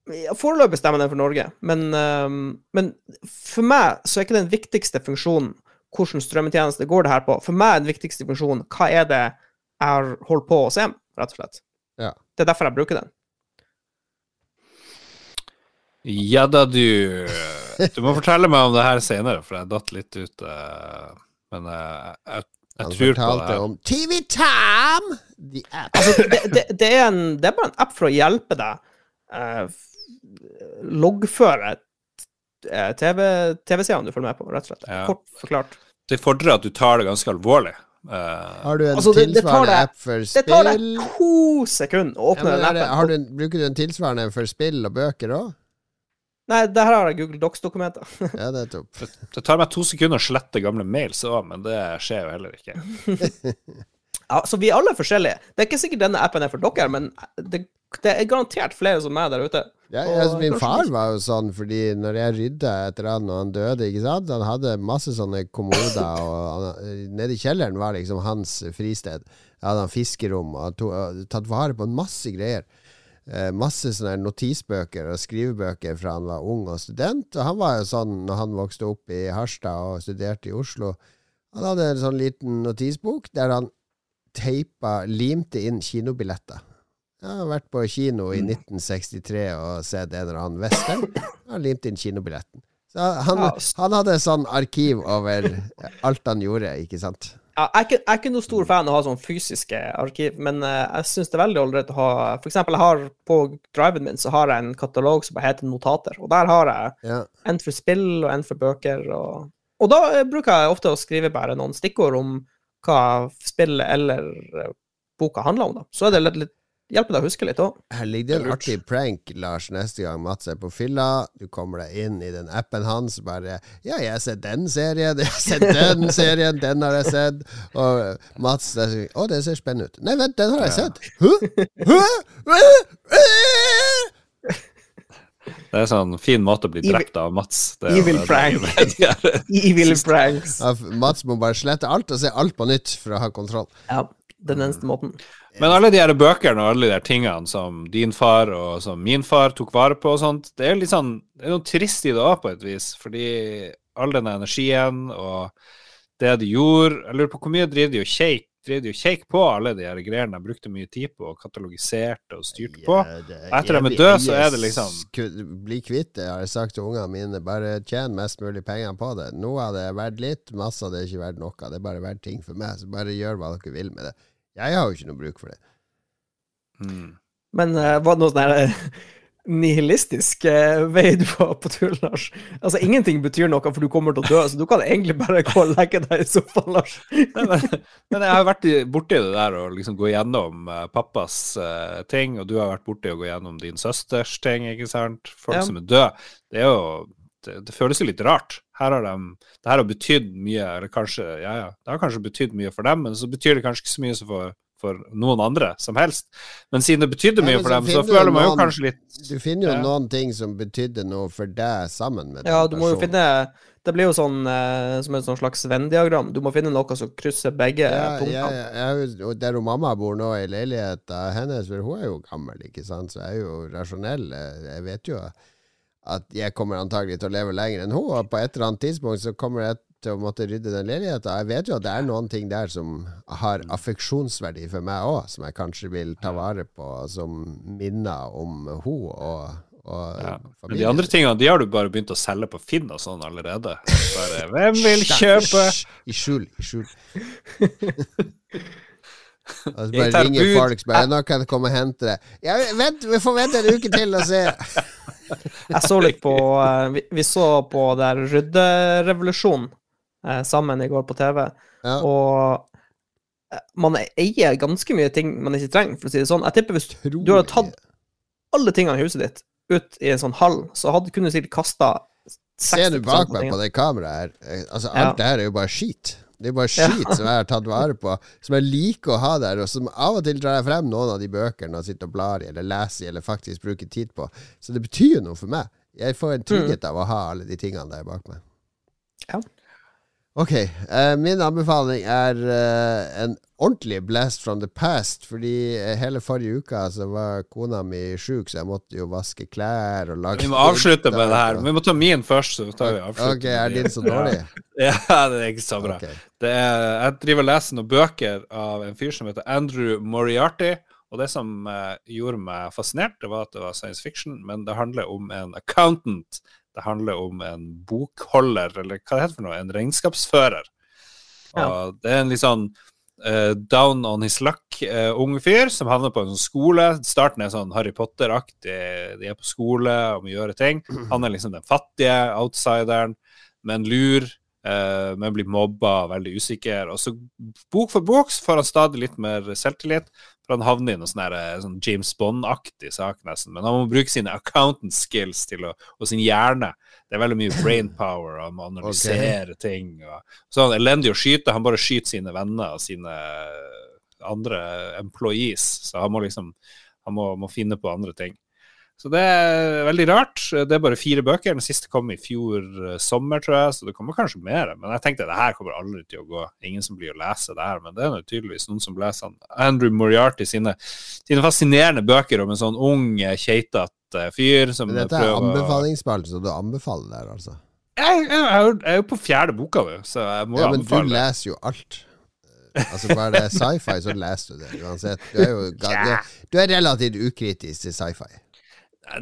Ja, Foreløpig stemmer den for Norge, men, øhm, men for meg så er ikke den viktigste funksjonen hvilken strømmetjeneste går det her på. For meg er den viktigste funksjonen hva er det jeg har holdt på å se, rett og slett. Ja. Det er derfor jeg bruker den. Ja da, du. Du må fortelle meg om det her senere, for jeg datt litt ut. eh, Men eh, jeg, jeg tror på det her. om TVTime! The app. Altså, det, det, det, er en, det er bare en app for å hjelpe deg Uh, loggføre eh, TV TV-seerne du følger med på, rett og slett. Ja. Kort forklart. Det fordrer at du tar det ganske alvorlig. Uh, Har du en Altså, det- det tilsvarende deg- app for spill? Det tar deg to sekunder å Ja, åpne men den appen. har du en, bruker du en tilsvarende for spill og bøker òg? Nei, der har jeg Google Docs-dokumenter. Ja, det er topp. det tar meg to sekunder å slette gamle mails òg, men det skjer jo heller ikke. Ja, så vi er alle forskjellige. Det er ikke sikkert denne appen er for dere, men det, det er garantert flere som meg der ute. Ja, jeg, altså, min far var jo sånn, fordi når jeg rydda etter han og han døde, ikke sant Han hadde masse sånne kommoder, og han, nede i kjelleren var liksom hans fristed. Jeg hadde han fiskerom og to, og tatt vare på en masse greier. Eh, masse sånne notisbøker og skrivebøker fra han var ung og student. Og han var jo sånn når han vokste opp i Harstad og studerte i Oslo. Han hadde en sånn liten notisbok der han teipa, limte inn kinobilletter. Jeg har vært på kino i 1963 og sett en eller annen western. Jeg har limt inn kinobilletten. Så han, han hadde sånn arkiv over alt han gjorde, ikke sant? Jeg, er ikke, jeg er ikke noe stor fan av å ha sånn fysiske arkiv, men eh, jeg syns det er veldig ålreit å ha For eksempel, jeg har på driven min så har jeg en katalog som heter Notater, og der har jeg Ja. en for spill og en for bøker. Og, og da eh, bruker jeg ofte å skrive bare noen stikkord om hva spillet eller eh, boka handler om. da. Så er det litt, litt, hjelper deg å huske litt òg. Her ligger det en artig prank, Lars, neste gang Mats er på fylla. Du kommer deg inn i den appen hans, bare 'Ja, jeg har sett den serien, jeg har sett den serien, den har jeg sett.' Og Mats sier 'Å, det ser spennende ut'. 'Nei, vent, den har jeg sett'. Hæ? Hæ? Det er en sånn fin måte å bli drept av Mats. Det Evil det prank. jo det de gjør. Evil pranks. Mats må bare slette alt og se alt på nytt for å ha kontroll. Ja, den eneste måten. Men alle de her bøkene og alle de her tingene som din far og som min far tok vare på og sånt, det er litt sånn Det er noe trist i det òg, på et vis, fordi all den energien og det de gjorde Jeg lurer på hvor mye driver de og shake Driver de og shake på alle de her greiene de brukte mye tid på og katalogiserte og styrte på? Og etter de er døde, så er det liksom- Bli kvitt det, har jeg sagt til ungene mine. Bare tjen mest mulig penger på det. Noe av det er verdt litt, masse av det er ikke verdt noe. Det er bare verdt ting for meg, så bare gjør hva dere vil med det. Jeg har jo ikke noe bruk for det. Mm. Men uh, var det noe sånn her eh, nihilistisk uh, vei du var på tur, Lars? Altså, ingenting betyr noe, for du kommer til å dø, så du kan egentlig bare gå og legge deg i sofaen, Lars. Men, men jeg har vært i- borti det der å liksom gå gjennom uh, pappas eh, ting, og du har vært borti å gå gjennom din søsters ting, ikke sant? Folk Ja. som er døde. Det er jo det, det føles jo litt rart. Her har de, det her har betydd mye, eller kanskje Ja, ja, det har kanskje betydd mye for dem, men så betyr det kanskje ikke så mye for, for noen andre som helst. Men siden det betydde mye ja, for dem, så føler man jo noen- kanskje litt Du finner jo Ja. noen ting som betydde noe for deg sammen med Ja, den du må jo finne Det blir jo sånn eh, som et sånn slags Venn-diagram. Du må finne noe som krysser begge ja, punktene. ja, ja, er Der hun mamma bor nå, i leiligheten hennes, for hun er jo gammel, ikke sant, så jeg er jo rasjonell. Jeg vet jo at jeg kommer antagelig til å leve lenger enn hun, og på et eller annet tidspunkt så kommer jeg til å måtte rydde den leiligheten. Jeg vet jo at det er noen ting der som har affeksjonsverdi for meg òg, som jeg kanskje vil ta vare på som minner om hun og, ja. Men de andre tingene de har du bare begynt å selge på Finn og sånn allerede. Bare, hvem vil kjøpe? I skjul, i skjul. Og så bare ringer folk som bare 'Nå kan jeg komme og hente det'. Ja, vent, vi får vente en uke til og se. Jeg så litt på eh, vi, vi så på der Rydderevolusjonen eh, sammen i går på TV, Ja. og eh, man eier ganske mye ting man ikke trenger, for å si det sånn. Jeg tipper hvis du hadde tatt alle tingene i huset ditt ut i en sånn hall, så hadde, kunne du sikkert kasta Ser du bak meg på det kameraet her? Eh, Altså, alt Ja. det her er jo bare skit. Det er bare skit som jeg har tatt vare på, som jeg liker å ha der, og som av og til drar jeg frem noen av de bøkene og sitter og blar i, eller leser i, eller faktisk bruker tid på. Så det betyr noe for meg. Jeg får en trygghet av å ha alle de tingene der bak meg. Ja. Ok, Uh, min anbefaling er uh, en ordentlig blast from the past, fordi eh, hele forrige uka så var kona mi sjuk, så jeg måtte jo vaske klær og lage Vi må avslutte med det her. Vi må ta min først, så tar vi avslutte. Ok, er din så dårlig? Ja, det er ikke så bra. Okay. Det er, jeg driver og leser noen bøker av en fyr som heter Andrew Moriarty. Og det som uh, gjorde meg fascinert, det var at det var science fiction, men det handler om en accountant. Det handler om en bokholder, eller hva det heter for noe, en regnskapsfører. Ja. Og det er en litt sånn uh, down on his luck uh, ung fyr som havner på en sånn skole. Starten er sånn Harry Potter-aktig, de er på skole og må gjøre ting. Han er liksom den fattige outsideren, men lur. eh, men blir mobba veldig usikker. Og så bok for bok får han stadig litt mer selvtillit. For han havner i noe sånn, eh, sånn James Bond-aktig sak, nesten. Men han må bruke sine accountant skills å, og sin hjerne. Det er veldig mye brain power, han må analysere ting. Og, så er han elendig å skyte. Han bare skyter sine venner og sine andre employees. Så han må liksom han må, må finne på andre ting. Så det er veldig rart. Det er bare fire bøker. Den siste kom i fjor eh, sommer, tror jeg, så det kommer kanskje mer. Men jeg tenkte det her kommer aldri til å gå. Ingen som blir å lese det her. Men det er tydeligvis noen som leser. Andrew Moriarty sine, sine fascinerende bøker om en sånn ung, eh, keitete fyr som dette er prøver anbefalingsspalt, så du anbefaler der, altså? jeg, jeg, jeg er jo- jeg er jo på fjerde boka så jeg må Ja, men du Men du leser jo alt. Altså Bare det er sci-fi, så leser du det uansett. Du er jo du, du er relativt ukritisk til sci-fi.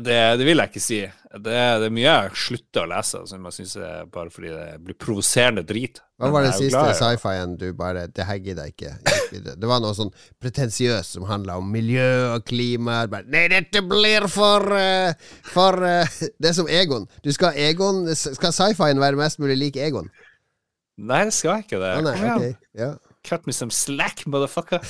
Det, det vil jeg ikke si. Det, det er mye jeg slutter å lese som jeg syns er bare fordi det blir provoserende drit. Hva var det jeg siste sci-fien du bare Det her gidder jeg ikke. Det var noe sånn pretensiøst som handla om miljø og klima. Bare, Nei, dette blir for uh, For uh, Det er som Egon. Du skal Egon Skal sci-fien være mest mulig lik Egon? Nei, det skal ikke det. Ah, nei, okay. ok. Ja. Cut me some slack, motherfucker.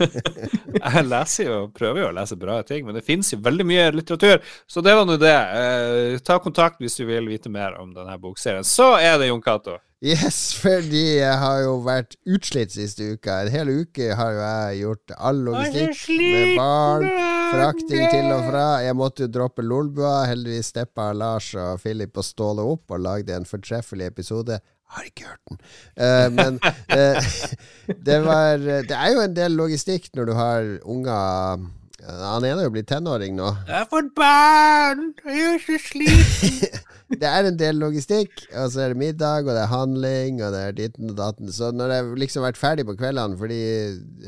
jeg leser jo, prøver jo å lese bra ting, men det finnes jo veldig mye litteratur. Så det var nå det. Eh, ta kontakt hvis du vil vite mer om denne bokserien. Så er det Jon Cato. Yes, fordi jeg har jo vært utslitt siste uka. En hel uke har jo jeg gjort all logistikk med barn. Frakting til og fra. Jeg måtte jo droppe Lolbua. Heldigvis steppa Lars og Philip og Ståle opp og lagde en fortreffelig episode. Har ikke hørt den. Uh, men uh, det var Det er jo en del logistikk når du har unger Han ene er jo blitt tenåring nå. Jeg har fått barn! Jeg er så sliten. Det er en del logistikk, og så er det middag, og det er handling, og det er ditten og datten. Så når jeg liksom vært ferdig på kveldene fordi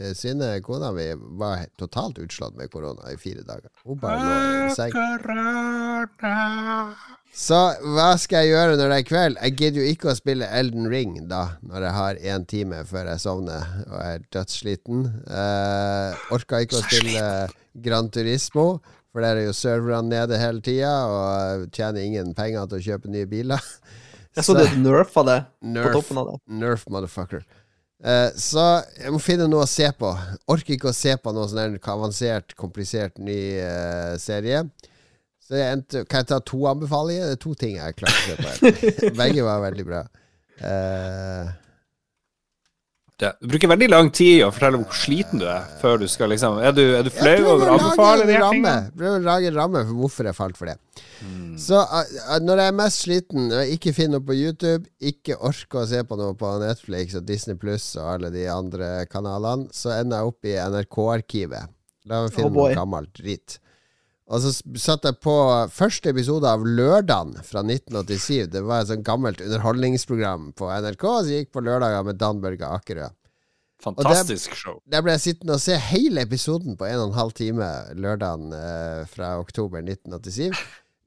eh, Synne, kona mi, var totalt utslått med korona i fire dager Hun bare lå i seng. Så hva skal jeg gjøre når det er kveld? Jeg gidder jo ikke å spille Elden Ring da, når jeg har én time før jeg sovner og er dødssliten. Uh, orka ikke å spille Gran Turismo, for der er jo serverne nede hele tida, og tjener ingen penger til å kjøpe nye biler. Jeg så du nerfa det på toppen av det. nerf motherfucker. Eh, så jeg må finne noe å se på. Orker ikke å se på noe sånn avansert, komplisert ny uh, serie. Så jeg endte, kan jeg ta to anbefalinger? Det er to ting jeg klarte å se på. Begge var veldig bra. Uh, ja, Du bruker veldig lang tid å fortelle hvor sliten du er før du skal liksom Er du, er du flau over å anbefale en de tingene? Prøv å lage en ramme for hvorfor jeg falt for det. Så uh, når jeg er mest sliten og ikke finner noe på YouTube, ikke orker å se på noe på Netflix og Disney Pluss og alle de andre kanalene, så ender jeg opp i NRK-arkivet. La meg finne Oh noe gammelt dritt. Og så satt jeg på første episode av Lørdagen fra 1987. Det var et sånt gammelt underholdningsprogram på NRK som gikk på lørdager med Dan Børge Akerø. Fantastisk show. Der ble jeg sittende og se hele episoden på en og en halv time lørdagen eh, fra oktober 1987.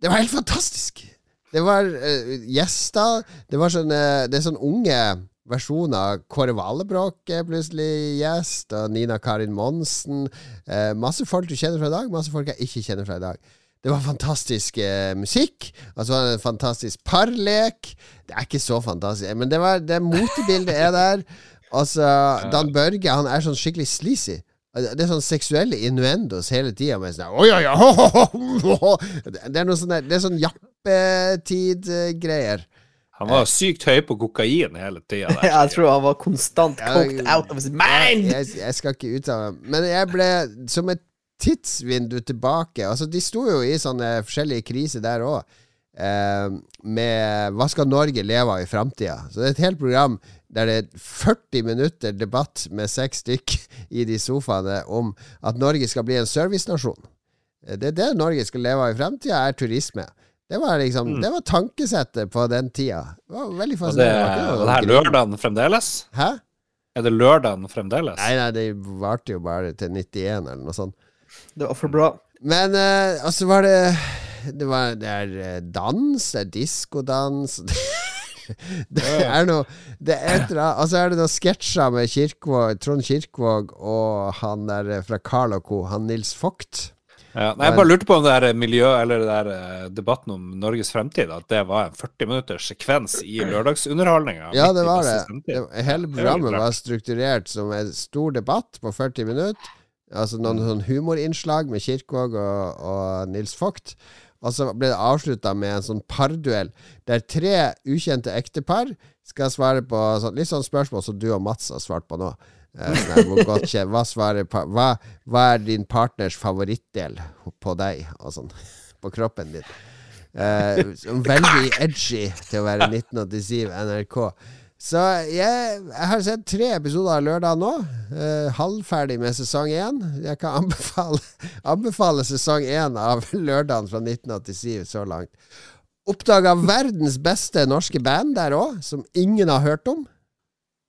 Det var helt fantastisk! Det var eh, gjester. Det var sånn eh, Det er sånn unge versjoner. Kåre Valebrokk er plutselig gjest, og Nina Karin Monsen. Eh, masse folk du kjenner fra i dag, masse folk jeg ikke kjenner fra i dag. Det var fantastisk eh, musikk, og så var det en fantastisk parlek. Det er ikke så fantastisk, men det, var, det motebildet er der. Altså, Dan Børge han er sånn skikkelig sleazy. Det er sånn seksuelle innuendos hele tida. Oh, ja, ja, ho, ho, ho. Det er noe sånn Det er sånn jappetid-greier. Han var sykt høy på kokain hele tida. jeg tror han var konstant coked out of his mind! Jeg, jeg, skal ikke uttale meg. Men jeg ble som et tidsvindu tilbake. Altså, de sto jo i sånne forskjellige kriser der òg. Eh, med hva skal Norge leve av i framtida? Så det er et helt program der det er 40 minutter debatt med seks stykk i de sofaene om at Norge skal bli en servicenasjon. Eh, det er det Norge skal leve av i framtida, er turisme. Det var liksom mm. Det var tankesettet på den tida. Det var veldig fascinerende. Og det, det her lørdagen fremdeles? Hæ? Er det lørdagen fremdeles? Nei, nei, det varte jo bare til 91 eller noe sånt. Det var for bra. Men uh, altså var det Det var Det er eh, dans, det er diskodans Det er noe Det er et Altså er det noen sketsjer med Kirkvåg, Trond Kirkvåg og han der fra Carl og co., han Nils Vogt. Ja, nei, jeg bare lurte på om det der miljø, eller det der eh, debatten om Norges fremtid, at det var en 40 minutters sekvens i lørdagsunderholdninga. Ja, det var det. Hele programmet var strukturert som en stor debatt på 40 minutter. Altså noen mm. sånn humorinnslag med Kirkvaag og, og Nils Vogt. Og så ble det avslutta med en sånn parduell der tre ukjente ektepar skal svare på sånn, litt sånn spørsmål som du og Mats har svart på nå. Eh, kjent, hva, svarer, hva, hva, er din partners favorittdel på deg, og sånn, på kroppen din? Uh, veldig edgy til å være 1987 NRK. Så jeg, jeg, har sett tre episoder av Lørdag nå. Uh, halvferdig med sesong én. Jeg kan anbefale, anbefale sesong én av Lørdagen fra 1987 så langt. Oppdaga verdens beste norske band der òg, som ingen har hørt om.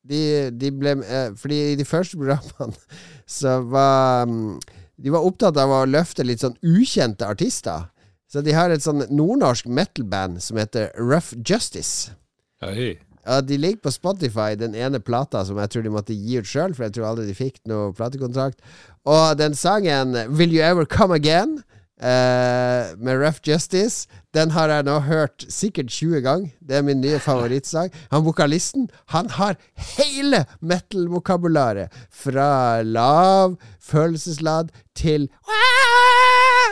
De, de ble eh, Fordi i de første programmene så var um, De var opptatt av å løfte litt sånn ukjente artister. Så de har et sånn nordnorsk metal-band som heter Rough Justice. Hei. Ja, De ligger på Spotify, den ene plata som jeg tror de måtte gi ut sjøl, for jeg tror aldri de fikk noe platekontrakt. Og den sangen Will You Ever Come Again? Uh, med Rough Justice. Den har jeg nå hørt sikkert 20 ganger. Det er min nye favorittsang. Han vokalisten han har hele metal-vokabularet. Fra lav, følelsesladd til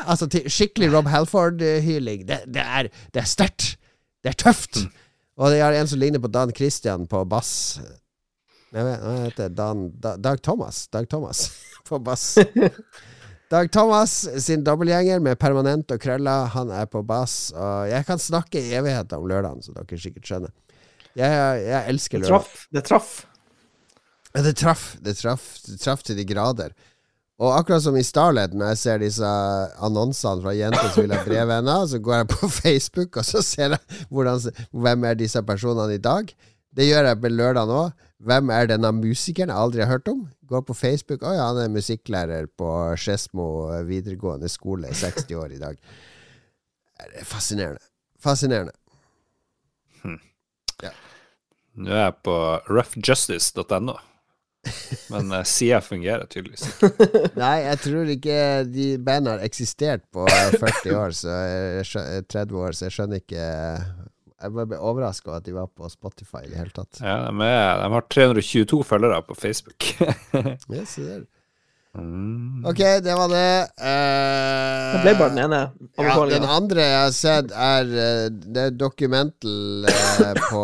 Altså til skikkelig Rob Halford-hyling. Det, det, er, det er sterkt. Det er tøft. Og det er en som ligner på Dan Christian på bass. Jeg vet, han heter Dan, Dag Thomas. Dag Thomas på bass. Dag Thomas sin dobbeltgjenger med permanent og krøller, han er på bass. Og jeg kan snakke i evigheter om lørdagen, så dere sikkert skjønner. Jeg, jeg elsker lørdag. Det traff. Det traff. Det traff, det traff til de grader. Og akkurat som i Starlet, når jeg ser disse annonsene fra jenter som vil ha brevvenner, så går jeg på Facebook og så ser jeg hvordan, hvem er disse personene i dag. Det gjør jeg på lørdag nå. Hvem er denne musikeren jeg aldri har hørt om? Går på Facebook. Å ja, han er musikklærer på Skedsmo videregående skole, 60 år i dag. Det er fascinerende. Fascinerende. Hm. Ja. Nå er jeg på roughjustice.no. Men uh, sida fungerer tydeligvis ikke. Nei, jeg tror ikke de bandene har eksistert på 40 år, så 30 år, så jeg skjønner ikke jeg ble overraska over at de var på Spotify i det hele tatt. Ja, de, er, de har 322 følgere på Facebook. yes, det er. Mm. Ok, det var det. Uh, det ble bare den ene. Ja, den andre jeg har sett, er uh, Det er Documental uh, på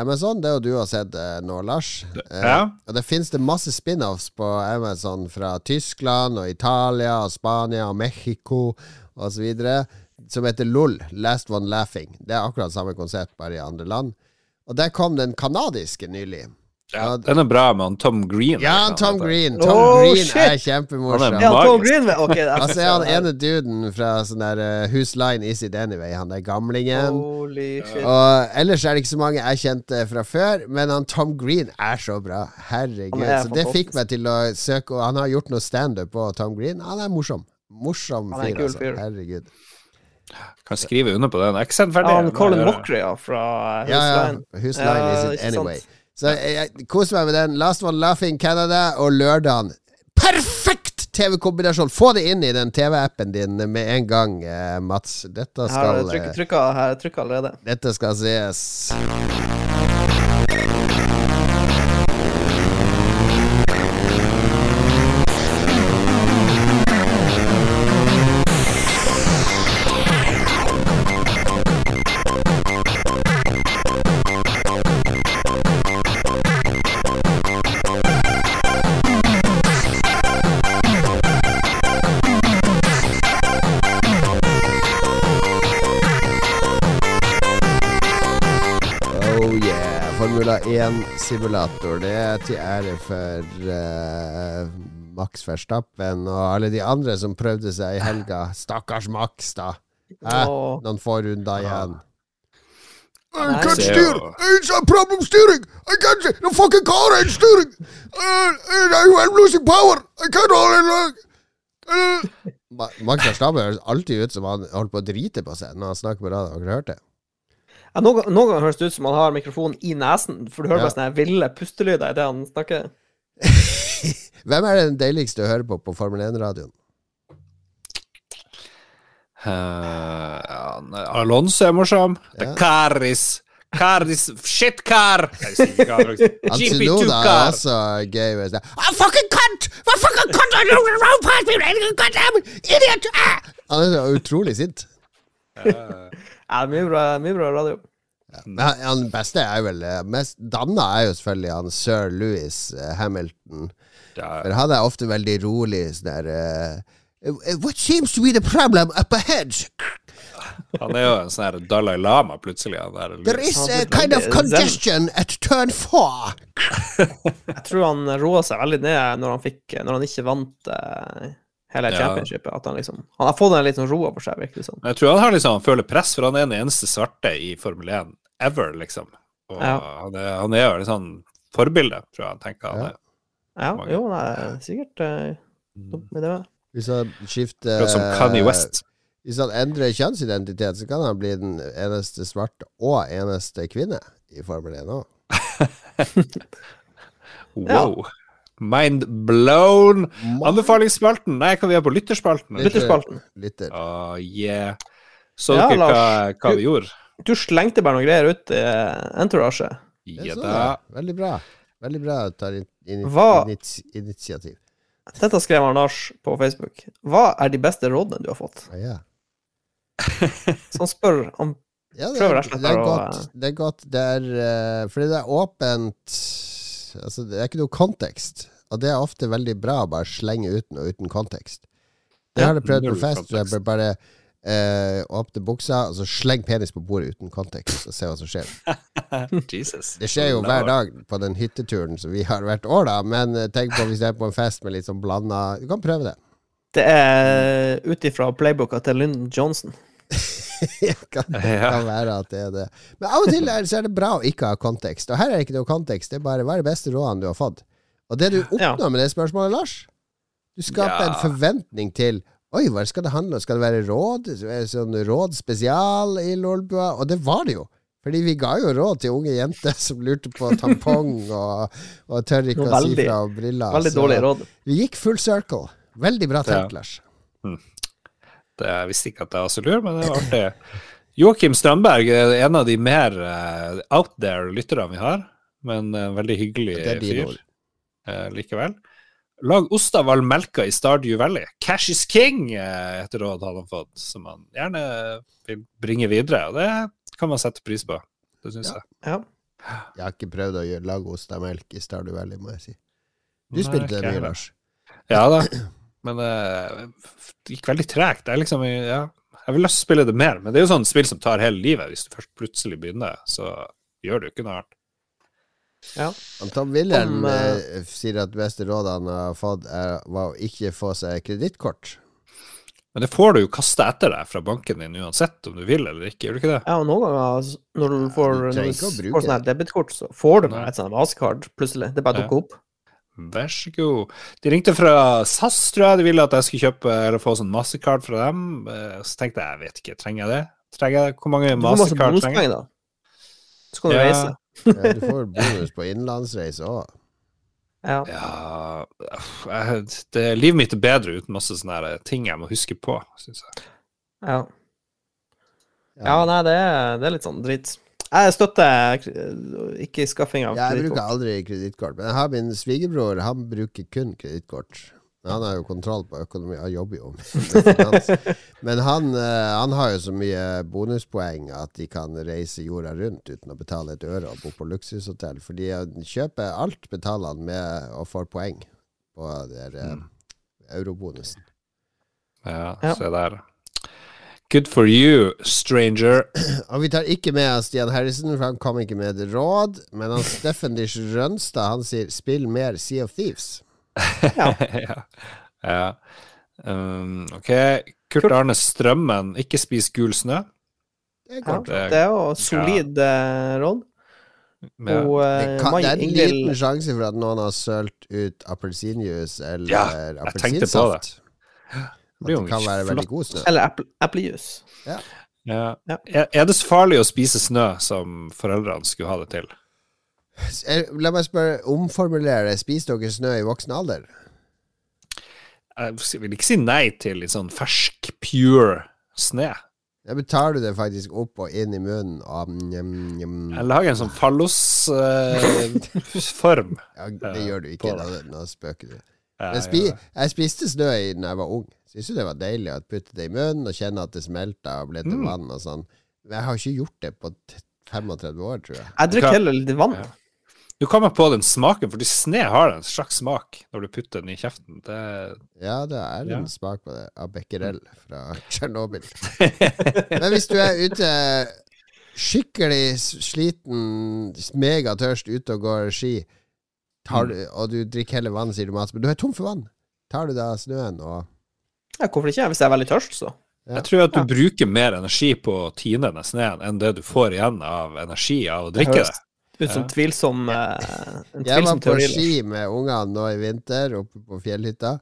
Amazon. Det er jo du har sett nå, Lars. ja. Og det finnes det masse spin-offs på Amazon fra Tyskland og Italia og Spania og Mexico osv som heter LOL, Last One Laughing. Det er akkurat samme konsept, bare i andre land. Og der kom den kanadiske nylig. Ja, den er bra med han Tom Green. Ja, han Tom Green. Tom oh, Green shit. er kjempemorsom. Ja, Tom Green, okay, så er han ene duden fra sånn der uh, Whose Line Is It Anyway? Han der gamlingen. Holy shit. Og ellers er det ikke så mange jeg kjente fra før, men han Tom Green er så bra. Herregud. Så det fikk meg til å søke, og han har gjort noe standup på Tom Green. Han er morsom. Morsom fyr, altså. Herregud. Kan skrive under på den. Ikke ferdig. Ja, Colin Mockery ja, fra Husline. Ja, ja. Husline is it anyway. Så jeg, koser meg med den. Last One Laughing Canada og lørdagen. Perfekt TV-kombinasjon! Få det inn i den TV-appen din med en gang, eh, Mats. Dette skal Her er trykk, allerede. Dette skal ses. Formula 1-simulator. Det er til ære for uh, Max Verstappen og alle de andre som prøvde seg i helga. Stakkars Max, da. Eh, Noen få runder igjen. I can't steer! It's a problem steering! I can't see the fucking car ain't steering! Uh, uh, I'm losing power! I can't hold! Uh. Max Verstappen høres alltid ut som han holdt på å drite på seg når han snakker på radio. Har dere hørt det? Ja, noen, noen ganger høres det ut som han har mikrofonen i nesen, for du hører Ja. bare sånne ville pustelyder idet han snakker. Hvem er den deiligste å høre på på Formel 1-radioen? Uh, ja, nei, Alonso er morsom. Ja. Caris. Caris shit car! Jeg sier car. GP2 Antinoda er også gøy. Med sånn, I fucking cunt! I fucking cunt! I don't know past me! Idiot! Ah! Han er utrolig sint. Ja, mye bra, mye bra radio. Ja, han, beste er vel eh, Mest danna er jo selvfølgelig han sir Louis eh, Hamilton. For han er ofte veldig rolig. Sånn der uh, What seems to be the problem up ahead? han er jo en sånn Dalai Lama, plutselig. Han der. There is a kind of congestion at turn four. Jeg tror han roa seg veldig ned når han, fikk, når han ikke vant eh, hele Ja. championshipet. At han liksom Han har fått den litt sånn roa på seg, virker det som. Jeg tror han har liksom, han føler press, for han er den eneste svarte i Formel 1 ever, liksom. Og Ja. han, er, han er jo litt sånn forbilde, tror jeg han tenker han Ja. er. Ja, Mange. jo, er sikkert dumt med det. Hvis han skifter som Kanye West. Hvis han endrer kjønnsidentitet, så kan han bli den eneste svarte og eneste kvinne i Formel 1 òg. Wow. Mind blown. Anbefalingsspalten. Nei, hva vi er på lytterspalten? Lytterspalten. Lytter. Oh, yeah. Så Ja, dere hva, hva Du- vi gjorde? Du slengte bare noen greier ut i uh, entourage. Ja da. Veldig bra. Veldig bra å ta in in initiativ. Dette skrev han Lars på Facebook. Hva er de beste rådene du har fått? Ah, ja. Så han spør om Ja, det, er, det er godt. Det er godt. Det er eh, Fordi det er åpent Altså, det er ikke noe kontekst. Og det er ofte veldig bra å bare slenge uten og uten kontekst. Det Ja, har jeg prøvd på fest. hvor Jeg bare, bare eh, åpne buksa, og så sleng penis på bordet uten kontekst, og se hva som skjer. Jesus. Det skjer jo hver dag på den hytteturen som vi har hvert år, da. Men eh, tenk på hvis du er på en fest med litt sånn blanda Du kan prøve det. Det er ut ifra playbooka til Lyndon Johnson. kan, kan være at det er det. Men av og til er, så er det bra å ikke ha kontekst. Og her er det ikke noe kontekst. Det er bare hva er det beste rådene du har fått. Og det du oppnår med det spørsmålet, Lars Du skaper Ja. en forventning til Oi, hva skal det handle om? Skal det være råd? Sånn råd spesial i Lolbua? Og det var det jo. Fordi vi ga jo råd til unge jenter som lurte på tampong og, og tør ikke veldig, å si fra om briller. Veldig dårlig råd. Vi gikk full circle. Veldig bra tenkt, Ja. Lars. Det, jeg visste ikke at jeg var så lur, men det var artig. Joakim Strandberg er en av de mer eh, out there lytterne vi har, men en veldig hyggelig Det er fyr eh, likevel. Lag ost av all melka i Stardew Valley. Cash is king, eh, etter råd hadde han fått, som han gjerne vil bringe videre. Og det kan man sette pris på. Det syns Ja. jeg. Ja. Jeg har ikke prøvd å lage ost av melk i Stardew Valley, må jeg si. Du Nei, spilte det mye. Lars. Ja da, men eh, det gikk veldig tregt. Det er liksom, ja, jeg vil lyst til å spille det mer, men det er jo sånn spill som tar hele livet. Hvis du først plutselig begynner, så gjør du ikke noe annet. ja. Tom Wilhelm Om, eh, eh, sier at det beste rådet han har fått, er, var å ikke få seg kredittkort. Men det får du jo kaste etter deg fra banken din uansett om du vil eller ikke, gjør du ikke det? Ja, og noen ganger når du får, ja, du får sånn debitkort, så får du bare et sånt mastercard plutselig. Det bare Ja. dukker opp. Vær så god. De ringte fra SAS, tror jeg. De ville at jeg skulle kjøpe eller få sånn mastercard fra dem. Eh, Så tenkte jeg, jeg vet ikke, trenger jeg det? Trenger jeg Hvor mange Du får masse mastercard trenger jeg? bonuspoeng, da. Så kan du Ja. reise. Ja, du får bonus på innenlandsreise òg. Ja. Ja jeg- det, Livet mitt er bedre uten masse sånne ting jeg må huske på, syns jeg. Ja. ja, nei, det er, det er litt sånn drit. Jeg støtter ikke skaffing av kredittkort. jeg bruker aldri kredittkort. Men jeg har min svigerbror, han bruker kun kredittkort. Han har jo kontroll på økonomi, han jobber jo med finans. Men han, eh, han har jo så mye bonuspoeng at de kan reise jorda rundt uten å betale et øre og bo på luksushotell. Fordi han kjøper alt, betaler han med og får poeng på der, mm. eurobonusen. Ja, Ja. se der. Good for you, stranger. Og vi tar ikke med Stian Harrison, for han kom ikke med et råd. Men han Steffen Dish Rønstad han sier 'spill mer Sea of Thieves'. Ja. ja. ja. Um, ok. Kurt Arne Strømmen, ikke spis gul snø. Det er ja. Det er jo solid eh, råd. Ja. Og Det, eh, kan, det er en liten sjanse for at noen har sølt ut appelsinjuice eller Ja, jeg tenkte på det. At blir jo det kan være veldig god snø. Eller eple, eplejus. Ja. Ja. Er, er det så farlig å spise snø som foreldrene skulle ha det til? Eh, La meg spørre, omformulere. Spiser dere snø i voksen alder? Jeg vil ikke si nei til litt sånn fersk, pure snø. Da tar du det faktisk opp og inn i munnen og njam, njam. Jeg lager en sånn fallosform. Uh, Ja, det gjør du ikke. Nå, nå spøker du. Ja, Jeg, spi, jeg spiste snø i da jeg var ung. Syns jo det var deilig å putte det i munnen og kjenne at det smelta og ble til Mm. vann og sånn. Men jeg har ikke gjort det på 35 år, tror jeg. Jeg drikker heller litt vann. Ja. Du kommer på den smaken, fordi sne har en slags smak når du putter den i kjeften. Det Ja, det er en Ja. smak på det. Av becquerel fra Tsjernobyl. Men hvis du er ute skikkelig sliten, megatørst ute og går ski, tar du, og du drikker heller vann, sier du Mats, men du er tom for vann. Tar du da snøen og Ja, hvorfor ikke? Hvis jeg er veldig tørst, så. Ja. Jeg tror at du Ja. bruker mer energi på å tine den sneen enn det du får igjen av energi av å drikke det. Ut som Ja. tvilsom eh, En Jeg var på ski med ungene nå i vinter, oppe på fjellhytta.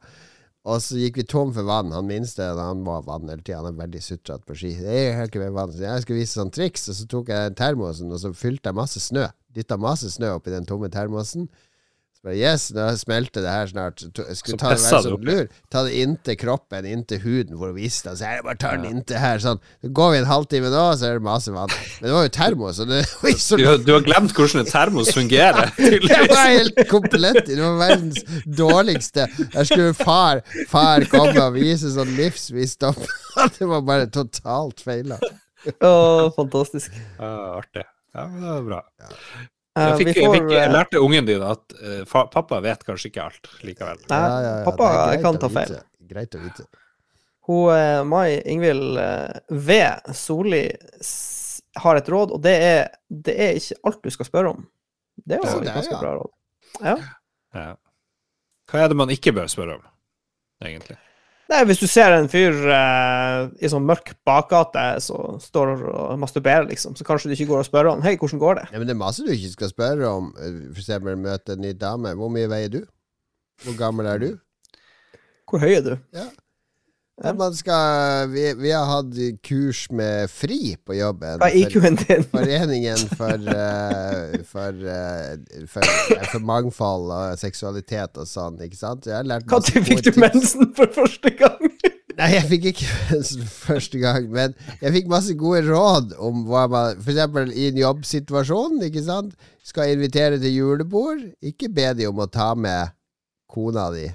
Og så gikk vi tom for vann. Han minste han må ha vann hele tida. Han er veldig sutrete på ski. Det er ikke mer vann. Så jeg skulle vise sånn triks, og så tok jeg termosen, og så fylte jeg masse snø. Dytta masse snø oppi den tomme termosen. Bare Yes, nå smelter det her snart. Jeg skulle Så ta det sånn lur. Ta det inntil kroppen, inntil huden, for å vise det. Så jeg bare tar den inntil her, sånn. Så går vi en halvtime nå, så er det masse vann. Men det var jo termos, og det så Du, har- du har glemt hvordan en termos fungerer, det var helt komplett Det var verdens dårligste. Der skulle far Far komme og vise sånn livsvisdom. Det var bare totalt feila. Å, fantastisk. Uh, artig. Ja, men det er bra. Eh, Jeg, fikk, får fikk, jeg lærte ungen din at uh, pappa vet kanskje ikke alt likevel. Nei, pappa ja, ja, pappa kan ta feil. Greit å vite. Hun eh, Mai Ingvild V. Solli har et råd, og det er det er ikke alt du skal spørre om. Det er Ja, jo et ganske ja. bra råd. Ja. Ja. Hva er det man ikke bør spørre om, egentlig? Nei, hvis du ser en fyr eh, i sånn mørk bakgate som står og masturberer, liksom, så kanskje du ikke går og spør han Hei, hvordan går det? Ja, men det er masse du ikke skal spørre om. For eksempel møte en ny dame. Hvor mye veier du? Hvor gammel er du? Hvor høy er du? Ja. Skal, vi, vi har hatt kurs med FRI på jobben. Hva er IQ-en din? Foreningen for, uh, for, uh, for, uh, for mangfold og seksualitet og sånn, ikke sant? Når fikk du mensen for første gang? Nei, jeg fikk ikke mensen for første gang, men jeg fikk masse gode råd om hva man eksempel i en jobbsituasjon, ikke sant? Skal invitere til julebord, ikke be de om å ta med kona di.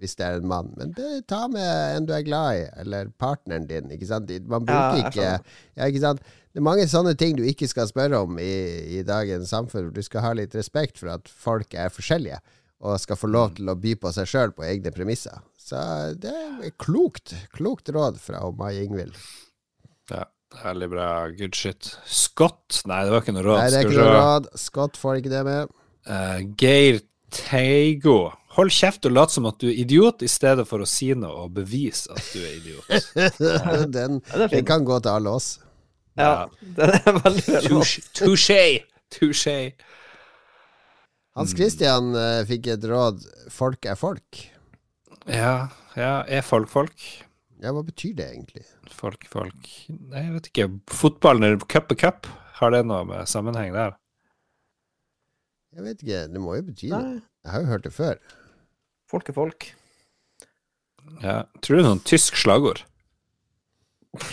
Hvis det er en mann, men ta med en du er glad i, eller partneren din. Ikke sant? Man bruker ja, ikke ja, ikke sant? Det er mange sånne ting du ikke skal spørre om i, i dagens samfunn. Du skal ha litt respekt for at folk er forskjellige, og skal få lov til å by på seg sjøl på egne premisser. Så det er klokt. Klokt råd fra Mai Ingvild. Ja, Veldig bra. Good shit. Scott? Nei, det var ikke noe råd. Nei, det er ikke noe råd. Scott får ikke det med. Uh, Geir Teigo. Hold kjeft og lat som at du er idiot, i stedet for å si noe og bevise at du er idiot. den, Ja, er den kan gå til alle oss. Ja, det er veldig. Touché! Touché. Hans Christian uh, fikk et råd. Folk er folk. Ja, ja, er folk folk? Ja, hva betyr det egentlig? Folk folk Nei, jeg vet ikke. Fotballen eller cup er cup? Har det noe med sammenheng der? Jeg vet ikke. Det må jo bety noe. Jeg har jo hørt det før. Folk er folk. Ja, tror det er noen tysk slagord.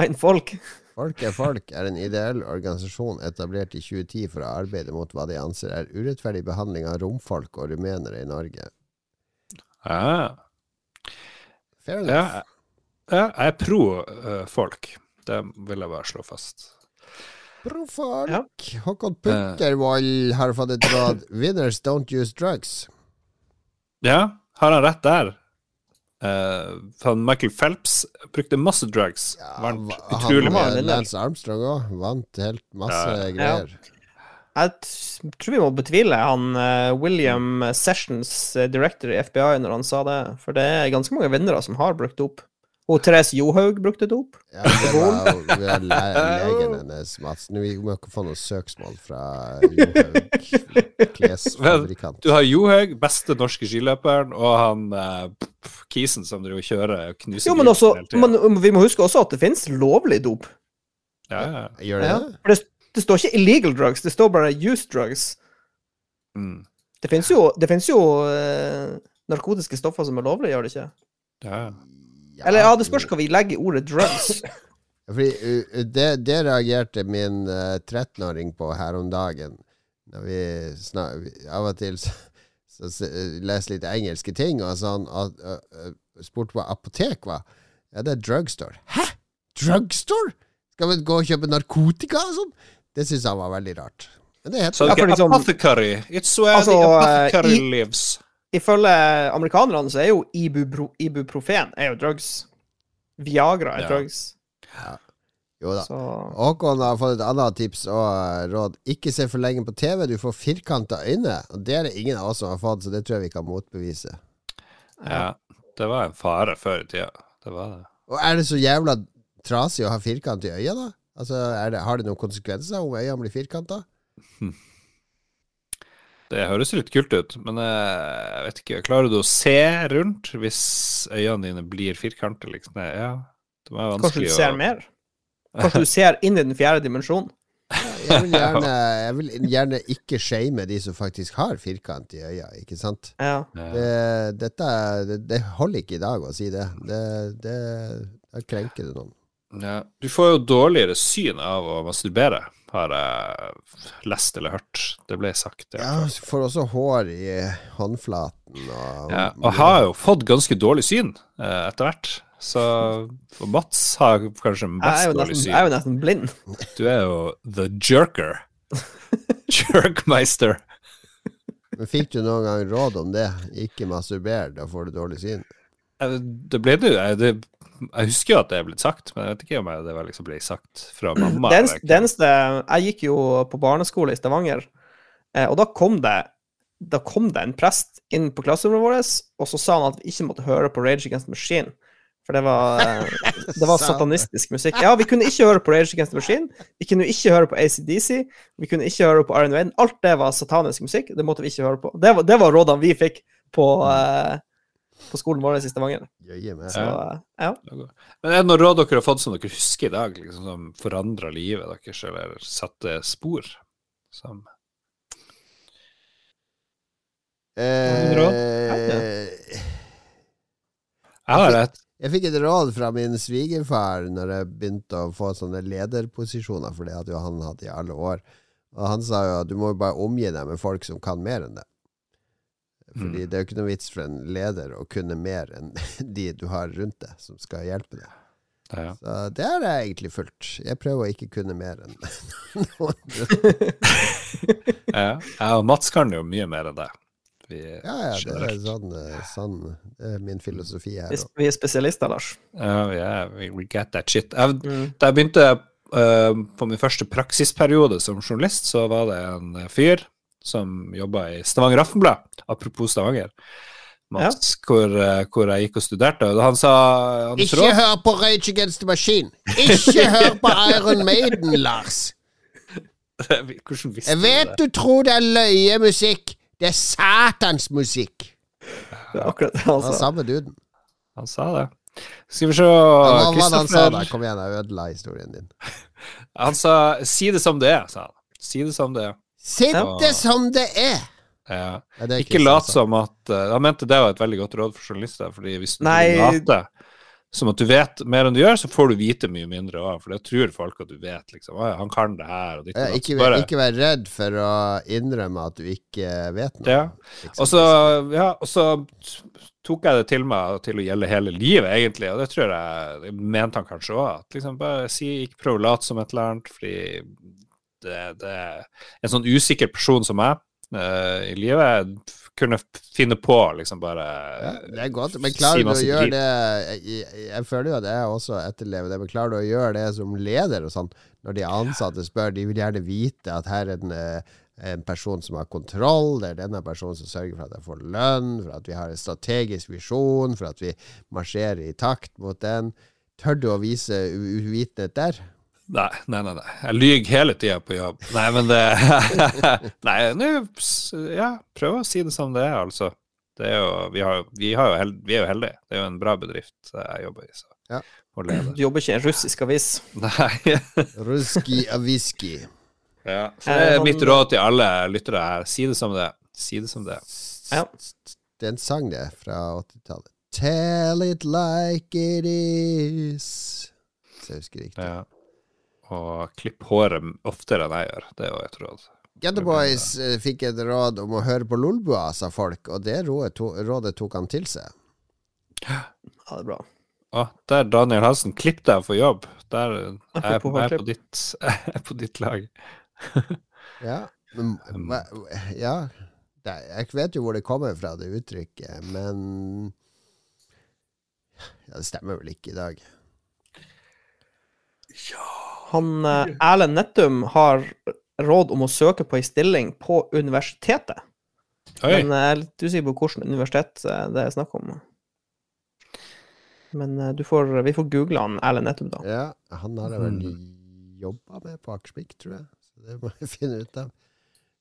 Ein folk. Folk er folk er en ideell organisasjon etablert i 2010 for å arbeide mot hva de anser er urettferdig behandling av romfolk og rumenere i Norge. Ja, Fair enough. ja jeg er pro uh, folk. Det vil jeg bare slå fast. Pro folk. Ja. Håkon Pukkervold har fått et råd. Winners don't use drugs. Ja, har han rett der? Uh, Michael Phelps brukte masse drugs. Vant utrolig han, mye. var en vinner. Lance Armstrong òg. Vant helt masse Ja. greier. Jeg tror vi må betvile han uh, William Sessions, uh, director i FBI, når han sa det. For det er ganske mange vinnere som har brukt opp. Og Therese Johaug brukte dop. Ja, det var jo le legen hennes, Mats. Nå, Vi må ikke få noe søksmål fra Johaug, klesfabrikant. Du har Johaug, beste norske skiløperen, og han uh, Kisen som driver og kjører og knuser Jo, men også, men vi må huske også at det finnes lovlig dop. Ja, ja. Gjør det Ja. det? Det, det står ikke illegal drugs, det står bare used drugs. Mm. Det finnes jo, det finnes jo uh, narkotiske stoffer som er lovlige, gjør det ikke? ja. Eller ja, det spørs hva vi legger i ordet drugs. Fordi uh, det, det reagerte min uh, 13-åring på her om dagen. Når vi snak, vi, Av og til så, så, så uh, leser litt engelske ting, og sånn uh, uh, spurte hva apotek var. Ja, det er drugstore. Hæ? Drugstore? Skal vi gå og kjøpe narkotika og sånn? Det syns han var veldig rart. Men det heter so, okay, liksom- apothecary. It's where Altså, the apothecary i- lives. Ifølge amerikanerne så er jo ibupro, ibuprofen er jo drugs. Viagra er Ja. drugs. Jo da. Så Håkon har fått et annet tips og råd. Ikke se for lenge på TV, du får firkanta øyne. Og det er det ingen av oss som har fått, så det tror jeg vi kan motbevise. Ja, det var en fare før i tida. Det var det. Og er det så jævla trasig å ha firkant i øya, da? Altså, er det, Har det noen konsekvenser om øya blir firkanta? Det høres litt kult ut, men eh, jeg vet ikke. Klarer du å se rundt hvis øynene dine blir firkanter, liksom? Ja, det var kanskje vanskelig du ser mer? Kanskje du ser inn i den fjerde dimensjonen? Jeg vil gjerne, jeg vil gjerne ikke shame de som faktisk har firkant i øya, ikke sant? Ja. Det, dette, er- det, det holder ikke i dag å si det. Det, det Da krenker det noen. Ja. Du får jo dårligere syn av å masturbere, har jeg lest eller hørt. Det ble sagt. Ja, får også hår i håndflaten og Ja, og jeg har jo fått ganske dårlig syn eh, etter hvert. Så og Mats har kanskje best mest dårlig nesten, syn. jeg er jo nesten blind. Du er jo the jerker. Jerkmeister. Men fikk du noen gang råd om det? Ikke masturber, da får du dårlig syn. Eh, Det ble det jo det, jeg husker jo at det er blitt sagt, men jeg vet ikke om det var liksom ble sagt fra mamma. Det eneste, det eneste Jeg gikk jo på barneskole i Stavanger, eh, og da kom det Da kom det en prest inn på klasserommet vårt, og så sa han at vi ikke måtte høre på Rage Against the Machine. For det var, eh, det var satanistisk musikk. Ja, vi kunne ikke høre på Rage Against the Machine. Vi kunne ikke høre på ACDC. Vi kunne ikke høre på Iron Maiden. Alt det var satanisk musikk. Det måtte vi ikke høre på. Det var, det var rådene vi fikk på, eh, på skolen vår i Stavanger. Så ja. Men er det noen råd dere har fått som dere husker i dag, liksom, som forandra livet deres, eller satte spor? Som Eh, Jeg har et jeg fikk et råd fra min svigerfar når jeg begynte å få sånne lederposisjoner, for det hadde jo han hatt i alle år. Og han sa jo at du må jo bare omgi deg med folk som kan mer enn det. Fordi Mm. det er jo ikke noe vits for en leder å kunne mer enn de du har rundt deg, som skal hjelpe deg. ja. Så det har jeg egentlig fulgt. Jeg prøver å ikke kunne mer enn noen. ja. Jeg og Mats kan jo mye mer enn det. Vi, Ja, ja, det er sånn, eh, sånn er min filosofi her Vi, vi er spesialister, Lars. Ja, yeah, we, get that shit. Jeg, Mm. da jeg begynte uh, på min første praksisperiode som journalist, så var det en eh, fyr som jobba i Stavanger Aftenblad, apropos Stavanger, Mats, hvor, eh, hvor jeg gikk og studerte. Og han sa han Ikke råd hør på Rage Against the Machine! Ikke hør på Iron Maiden, Lars! Hvordan visste Jeg du vet det? du tror det er løyemusikk. Det er satans musikk! Det er akkurat det han sa. Han sa. samme duden. Han sa det. Skal vi se Hva var det han sa da? Kom igjen, jeg ødela historien din. Han sa 'si det som det er', sa han. Si det som det er. Sitt det som det er! Ja. Ja, det er Ikke ikke lat som at Han mente det var et veldig godt råd for journalister, fordi hvis du Nei. later som at du vet mer enn du gjør, så får du vite mye mindre òg, for da tror folk at du vet, liksom. Å han kan det her, og ditt og datt. ikke, bare- ikke vær redd for å innrømme at du ikke vet noe. Ja. Og så, ja, og så tok jeg det til meg til å gjelde hele livet, egentlig, og det tror jeg det mente han kanskje òg. Liksom bare si, ikke prøv å late som et eller annet, fordi det, det en sånn usikker person som meg uh, i livet kunne finne på liksom bare Ja, det er godt, men klarer du å gjøre det jeg, jeg føler jo at jeg også etterlever det, men klarer du å gjøre det som leder og sånn, når de ansatte spør, de vil gjerne vite at her er en, eh, en person som har kontroll, det er denne personen som sørger for at jeg får lønn, for at vi har en strategisk visjon, for at vi marsjerer i takt mot den. Tør du å vise uvitenhet der? Nei, nei, nei. nei. Jeg lyver hele tida på jobb. Nei, men det Nei, nå Ja, prøv å si det som det er, altså. Det er jo, vi, har, vi, har jo held, vi er jo heldige. Det er jo en bra bedrift jeg jobber i. Så. Ja. Du jobber ikke i en russisk avis. Nei. Ruski aviski. Ja. Så det er mitt råd til alle lyttere her. Si det som det er. Si det som det er. Ja. Det er en sang, det, fra 80-tallet. Tell it like it is. Så jeg husker riktig. Ja. Og klippe håret oftere enn jeg gjør. Det er jo et råd. Get Boys eh, fikk et råd om å høre på Lolbua, sa folk, og det rådet, to, rådet tok han til seg. Ja, det er bra. Å, der, Daniel Hansen. Klipp deg for jobb. Der er jeg, jeg, er på ditt, jeg er på ditt lag. Ja, men Ja, jeg vet jo hvor det kommer fra, det uttrykket, men Ja, det stemmer vel ikke i dag. Han eh, Erlend Nettum har råd om å søke på ei stilling på universitetet. Oi. Men jeg er litt usikker på hvilket universitet eh, det er snakk om. Men eh, du får, vi får google han Erlend Nettum, da. Ja, han har jeg vel jobba med på Akersvik, tror jeg. Så det må jeg finne ut av.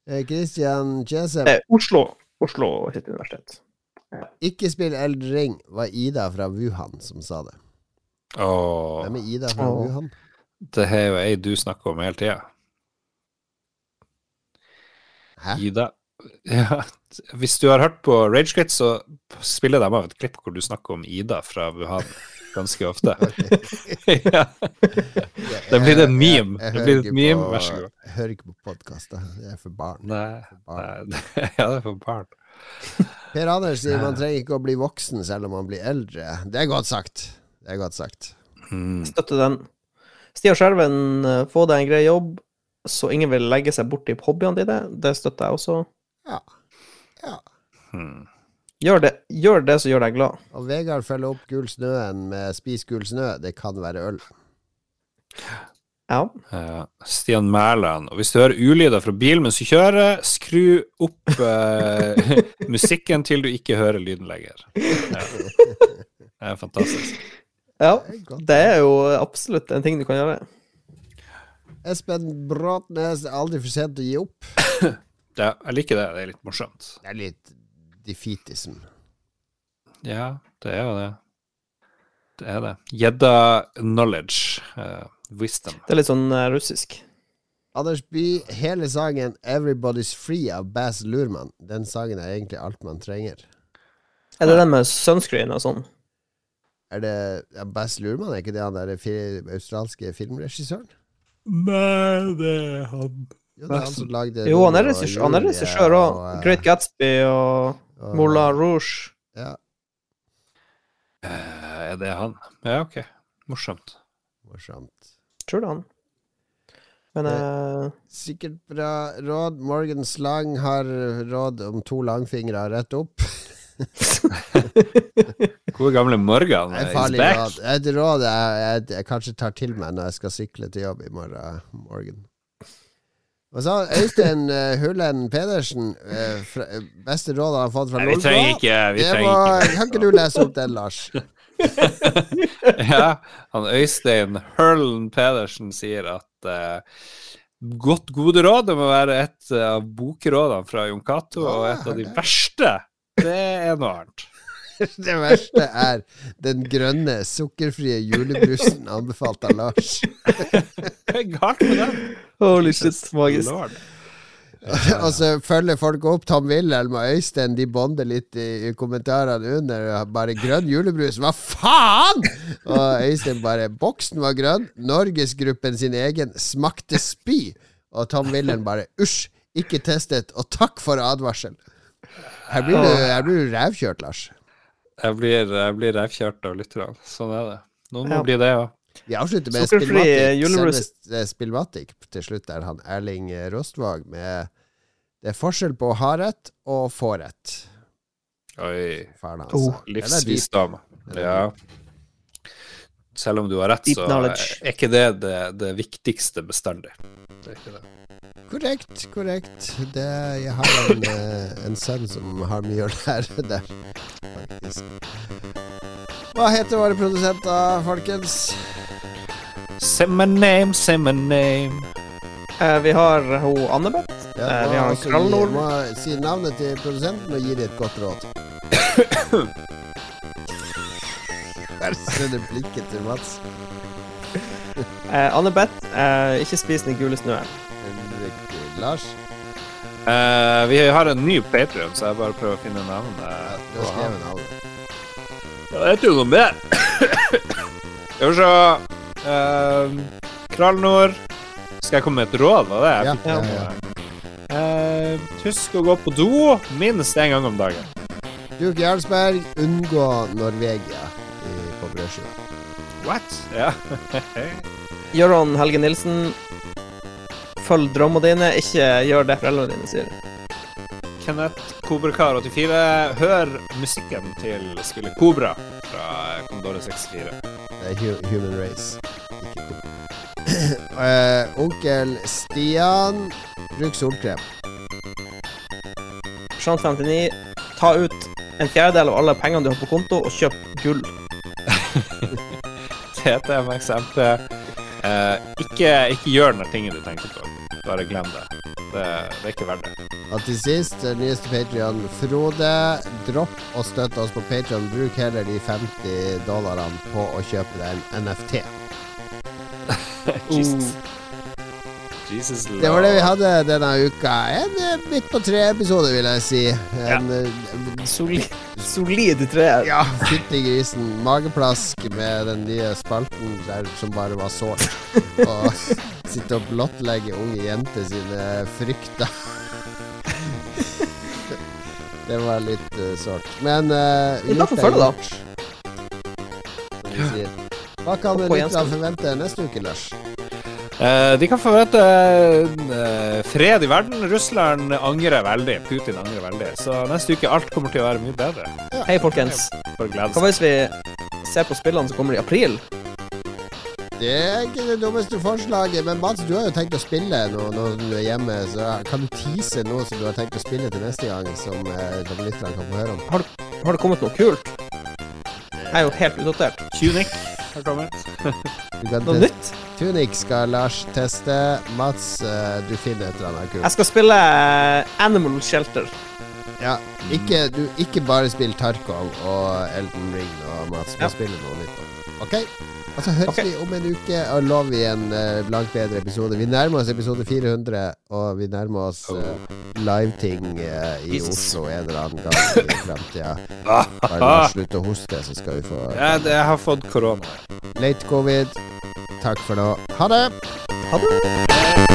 Kristian Christian Jesem Eh, Oslo. Oslo sitt universitet. ikke spill Eldring. Ring, var Ida fra Wuhan som sa det. Åh, Hvem er Ida fra Åh. Wuhan? Det er jo ei du snakker om hele tida. Hæ? Ida. Ja, hvis du har hørt på Ragequit, så spiller de av et klipp hvor du snakker om Ida fra Wuhan ganske ofte. ja. Det blir en meme. Jeg, jeg, Det hører blir et ikke meme, på- vær så god. Jeg hører ikke på podkaster. Det er for barn. Nei, barn. nei, ja, det er for barn. Per Anders sier man trenger ikke å bli voksen selv om man blir eldre. Det er godt sagt. Det er godt sagt. Mm. Støtter den. Stian Skjelven, eh, få deg en grei jobb, så ingen vil legge seg borti hobbyene dine. Det støtter jeg også. Ja. ja. Mm. Gjør det, gjør det som gjør deg glad. Og Vegard følger opp Gul snøen med Spis gul snø. Det kan være øl. Ja. Uh, Stian Mæland. Og hvis du hører ulyder fra bilen mens du kjører, skru opp uh, musikken til du ikke hører lyden lenger. Ja. Det er fantastisk. Ja. Det er. Det jo absolutt en ting du kan gjøre. Espen Bråtnes, aldri for sent å gi opp. Ja, jeg liker det. Det er litt morsomt. Det er litt defeatism. Ja, det er jo det. Det er det. Gjedda knowledge. Uh, wisdom. Det er litt sånn uh, russisk. Anders By, hele sangen 'Everybody's Free' av Bass Lurman. Den sangen er egentlig alt man trenger. Er det den med sunscreen og sånn? Er det ja, Bass Lurman? Er ikke det han der fi- australske filmregissøren? Nei, det er han. Jo, det er han som lagde Jo, han er regissør òg. og, eh, Great Gatsby og og- Moulin Rouge. Ja, Eh, er det han? Ja, ok. Morsomt. morsomt. Tror det er han. Men eh, Sikkert bra råd. Morgan Slang har råd om to langfingre rett opp. Gode gamle Morgan Det er farlig råd. Et råd jeg, jeg, jeg kanskje tar til meg når jeg skal sykle til jobb i morgen morgen. Og så Øystein uh, Hullen Pedersen uh, fra, eh, Beste råd han har fått fra Nei, vi trenger ikke Vi trenger må, ikke kan ikke du lese opp den, Lars? ja, han Øystein Hullen Pedersen sier at uh, godt gode råd det må være et eh, av bokrådene fra Jon Cato, og et av de verste, det er noe annet. Det verste er den grønne, sukkerfrie julebrusen anbefalt av Lars. Hva er galt med den? Holy shit, magisk. Lord. og så følger folk opp Tom Wilhelm og Øystein. De bonder litt i, i kommentarene under. Bare 'grønn julebrus', hva faen?! Og Øystein bare 'boksen var grønn', Norgesgruppen sin egen smakte spy. Og Tom Wilhelm bare 'usj, ikke testet', og takk for advarsel. Her blir du, her blir du rævkjørt, Lars. Jeg blir, jeg blir revkjørt av lytterne. Sånn er det. Noen må bli det òg. Vi avslutter med Spillmatic. Spillmatic til slutt, der han Erling Rostvåg med Det er forskjell på å ha rett og få rett. Oi. Faren hans. Oh. Livsvisdom. Ja. Selv om du har rett, så er ikke det det, det viktigste bestandig. Det er ikke det. Korrekt, korrekt. Det, jeg har en, eh, en sønn som har mye å lære der, faktisk. Hva heter våre produsenter, folkens? Say my name, say my name. Eh, vi har hun Annebeth. Ja, Eh, vi har en krallnord. Må si navnet til produsenten og gi dem et godt råd. Der ser du blikket til Mats. Eh, Annebeth, eh, ikke spis den gule snøen. Lars. Uh, vi har en ny Patrion, så jeg bare prøver å finne navnet. Du har skrevet navnet. Ja, det heter jo noe mer. Skal vi se uh, Krallnord. Skal jeg komme med et råd? Var det jeg Ja, fikk ja, ja. Eh, husk å gå på do minst én gang om dagen. Duke Jarlsberg, unngå Norvegia i, på brødskiva. What? Ja. Gøran Helge Nilsen, følg drømmene dine, ikke gjør det foreldrene dine sier. Kenneth Kobrakar84. Hør musikken til spillet Kobra fra Commodore 64. Det er Human Race. Eh, onkel Stian, bruk solkrem. Sjans 59, ta ut en fjerdedel av alle pengene du har på konto, og kjøp gull. TTM-eksempel. Eh, ikke, ikke gjør den tingen du tenker på. Bare glem det. Det, det er ikke verdt det. Og til sist, eh, nyeste Patrion, Frode. Dropp å støtte oss på Patrion. Bruk heller de 50 dollarene på å kjøpe deg en NFT. Jesus. Jesus Det var det vi hadde denne uka. En eh, midt på tre-episode, vil jeg si. En, eh, Solid, solid tre. ja, fytti grisen. Mageplask med den nye spalten der som bare var sårt. Og sitte og blottlegge unge jenter sine frykter. Det var litt uh, sårt. Men uh, litt da. Vi sier. Hva kan lytterne forvente neste uke, Lars? Eh, de kan forvente uh, fred i verden. Russland angrer veldig. Putin angrer veldig. Så neste uke alt kommer til å være mye bedre. Hei, folkens. Hva hvis vi ser på spillene som kommer i april? Det er ikke det dummeste forslaget, men Mats, du har jo tenkt å spille nå når du er hjemme, så kan du tease noe som du har tenkt å spille til neste gang, som, eh, som lytterne kan få høre om? Har det kommet noe kult? Jeg er jo helt utdatert. Tunic har kommet. Noe nytt? Tunic skal Lars teste. Mats, eh, du finner et eller annet kult. Jeg skal spille eh, Animal Shelter. Ja, ikke, du, ikke bare spill Tarkov og Elden Ring og Mats, men Ja. spille noe nytt. OK? Og så høres okay. vi om en uke og lover vi en uh, langt bedre episode. Vi nærmer oss episode 400, og vi nærmer oss uh, liveting uh, i. Oslo en eller annen gang i framtida. Bare la slutte å hoste, så skal vi få Jeg, jeg har fått korona. late covid. Takk for nå. Ha det! Ha det.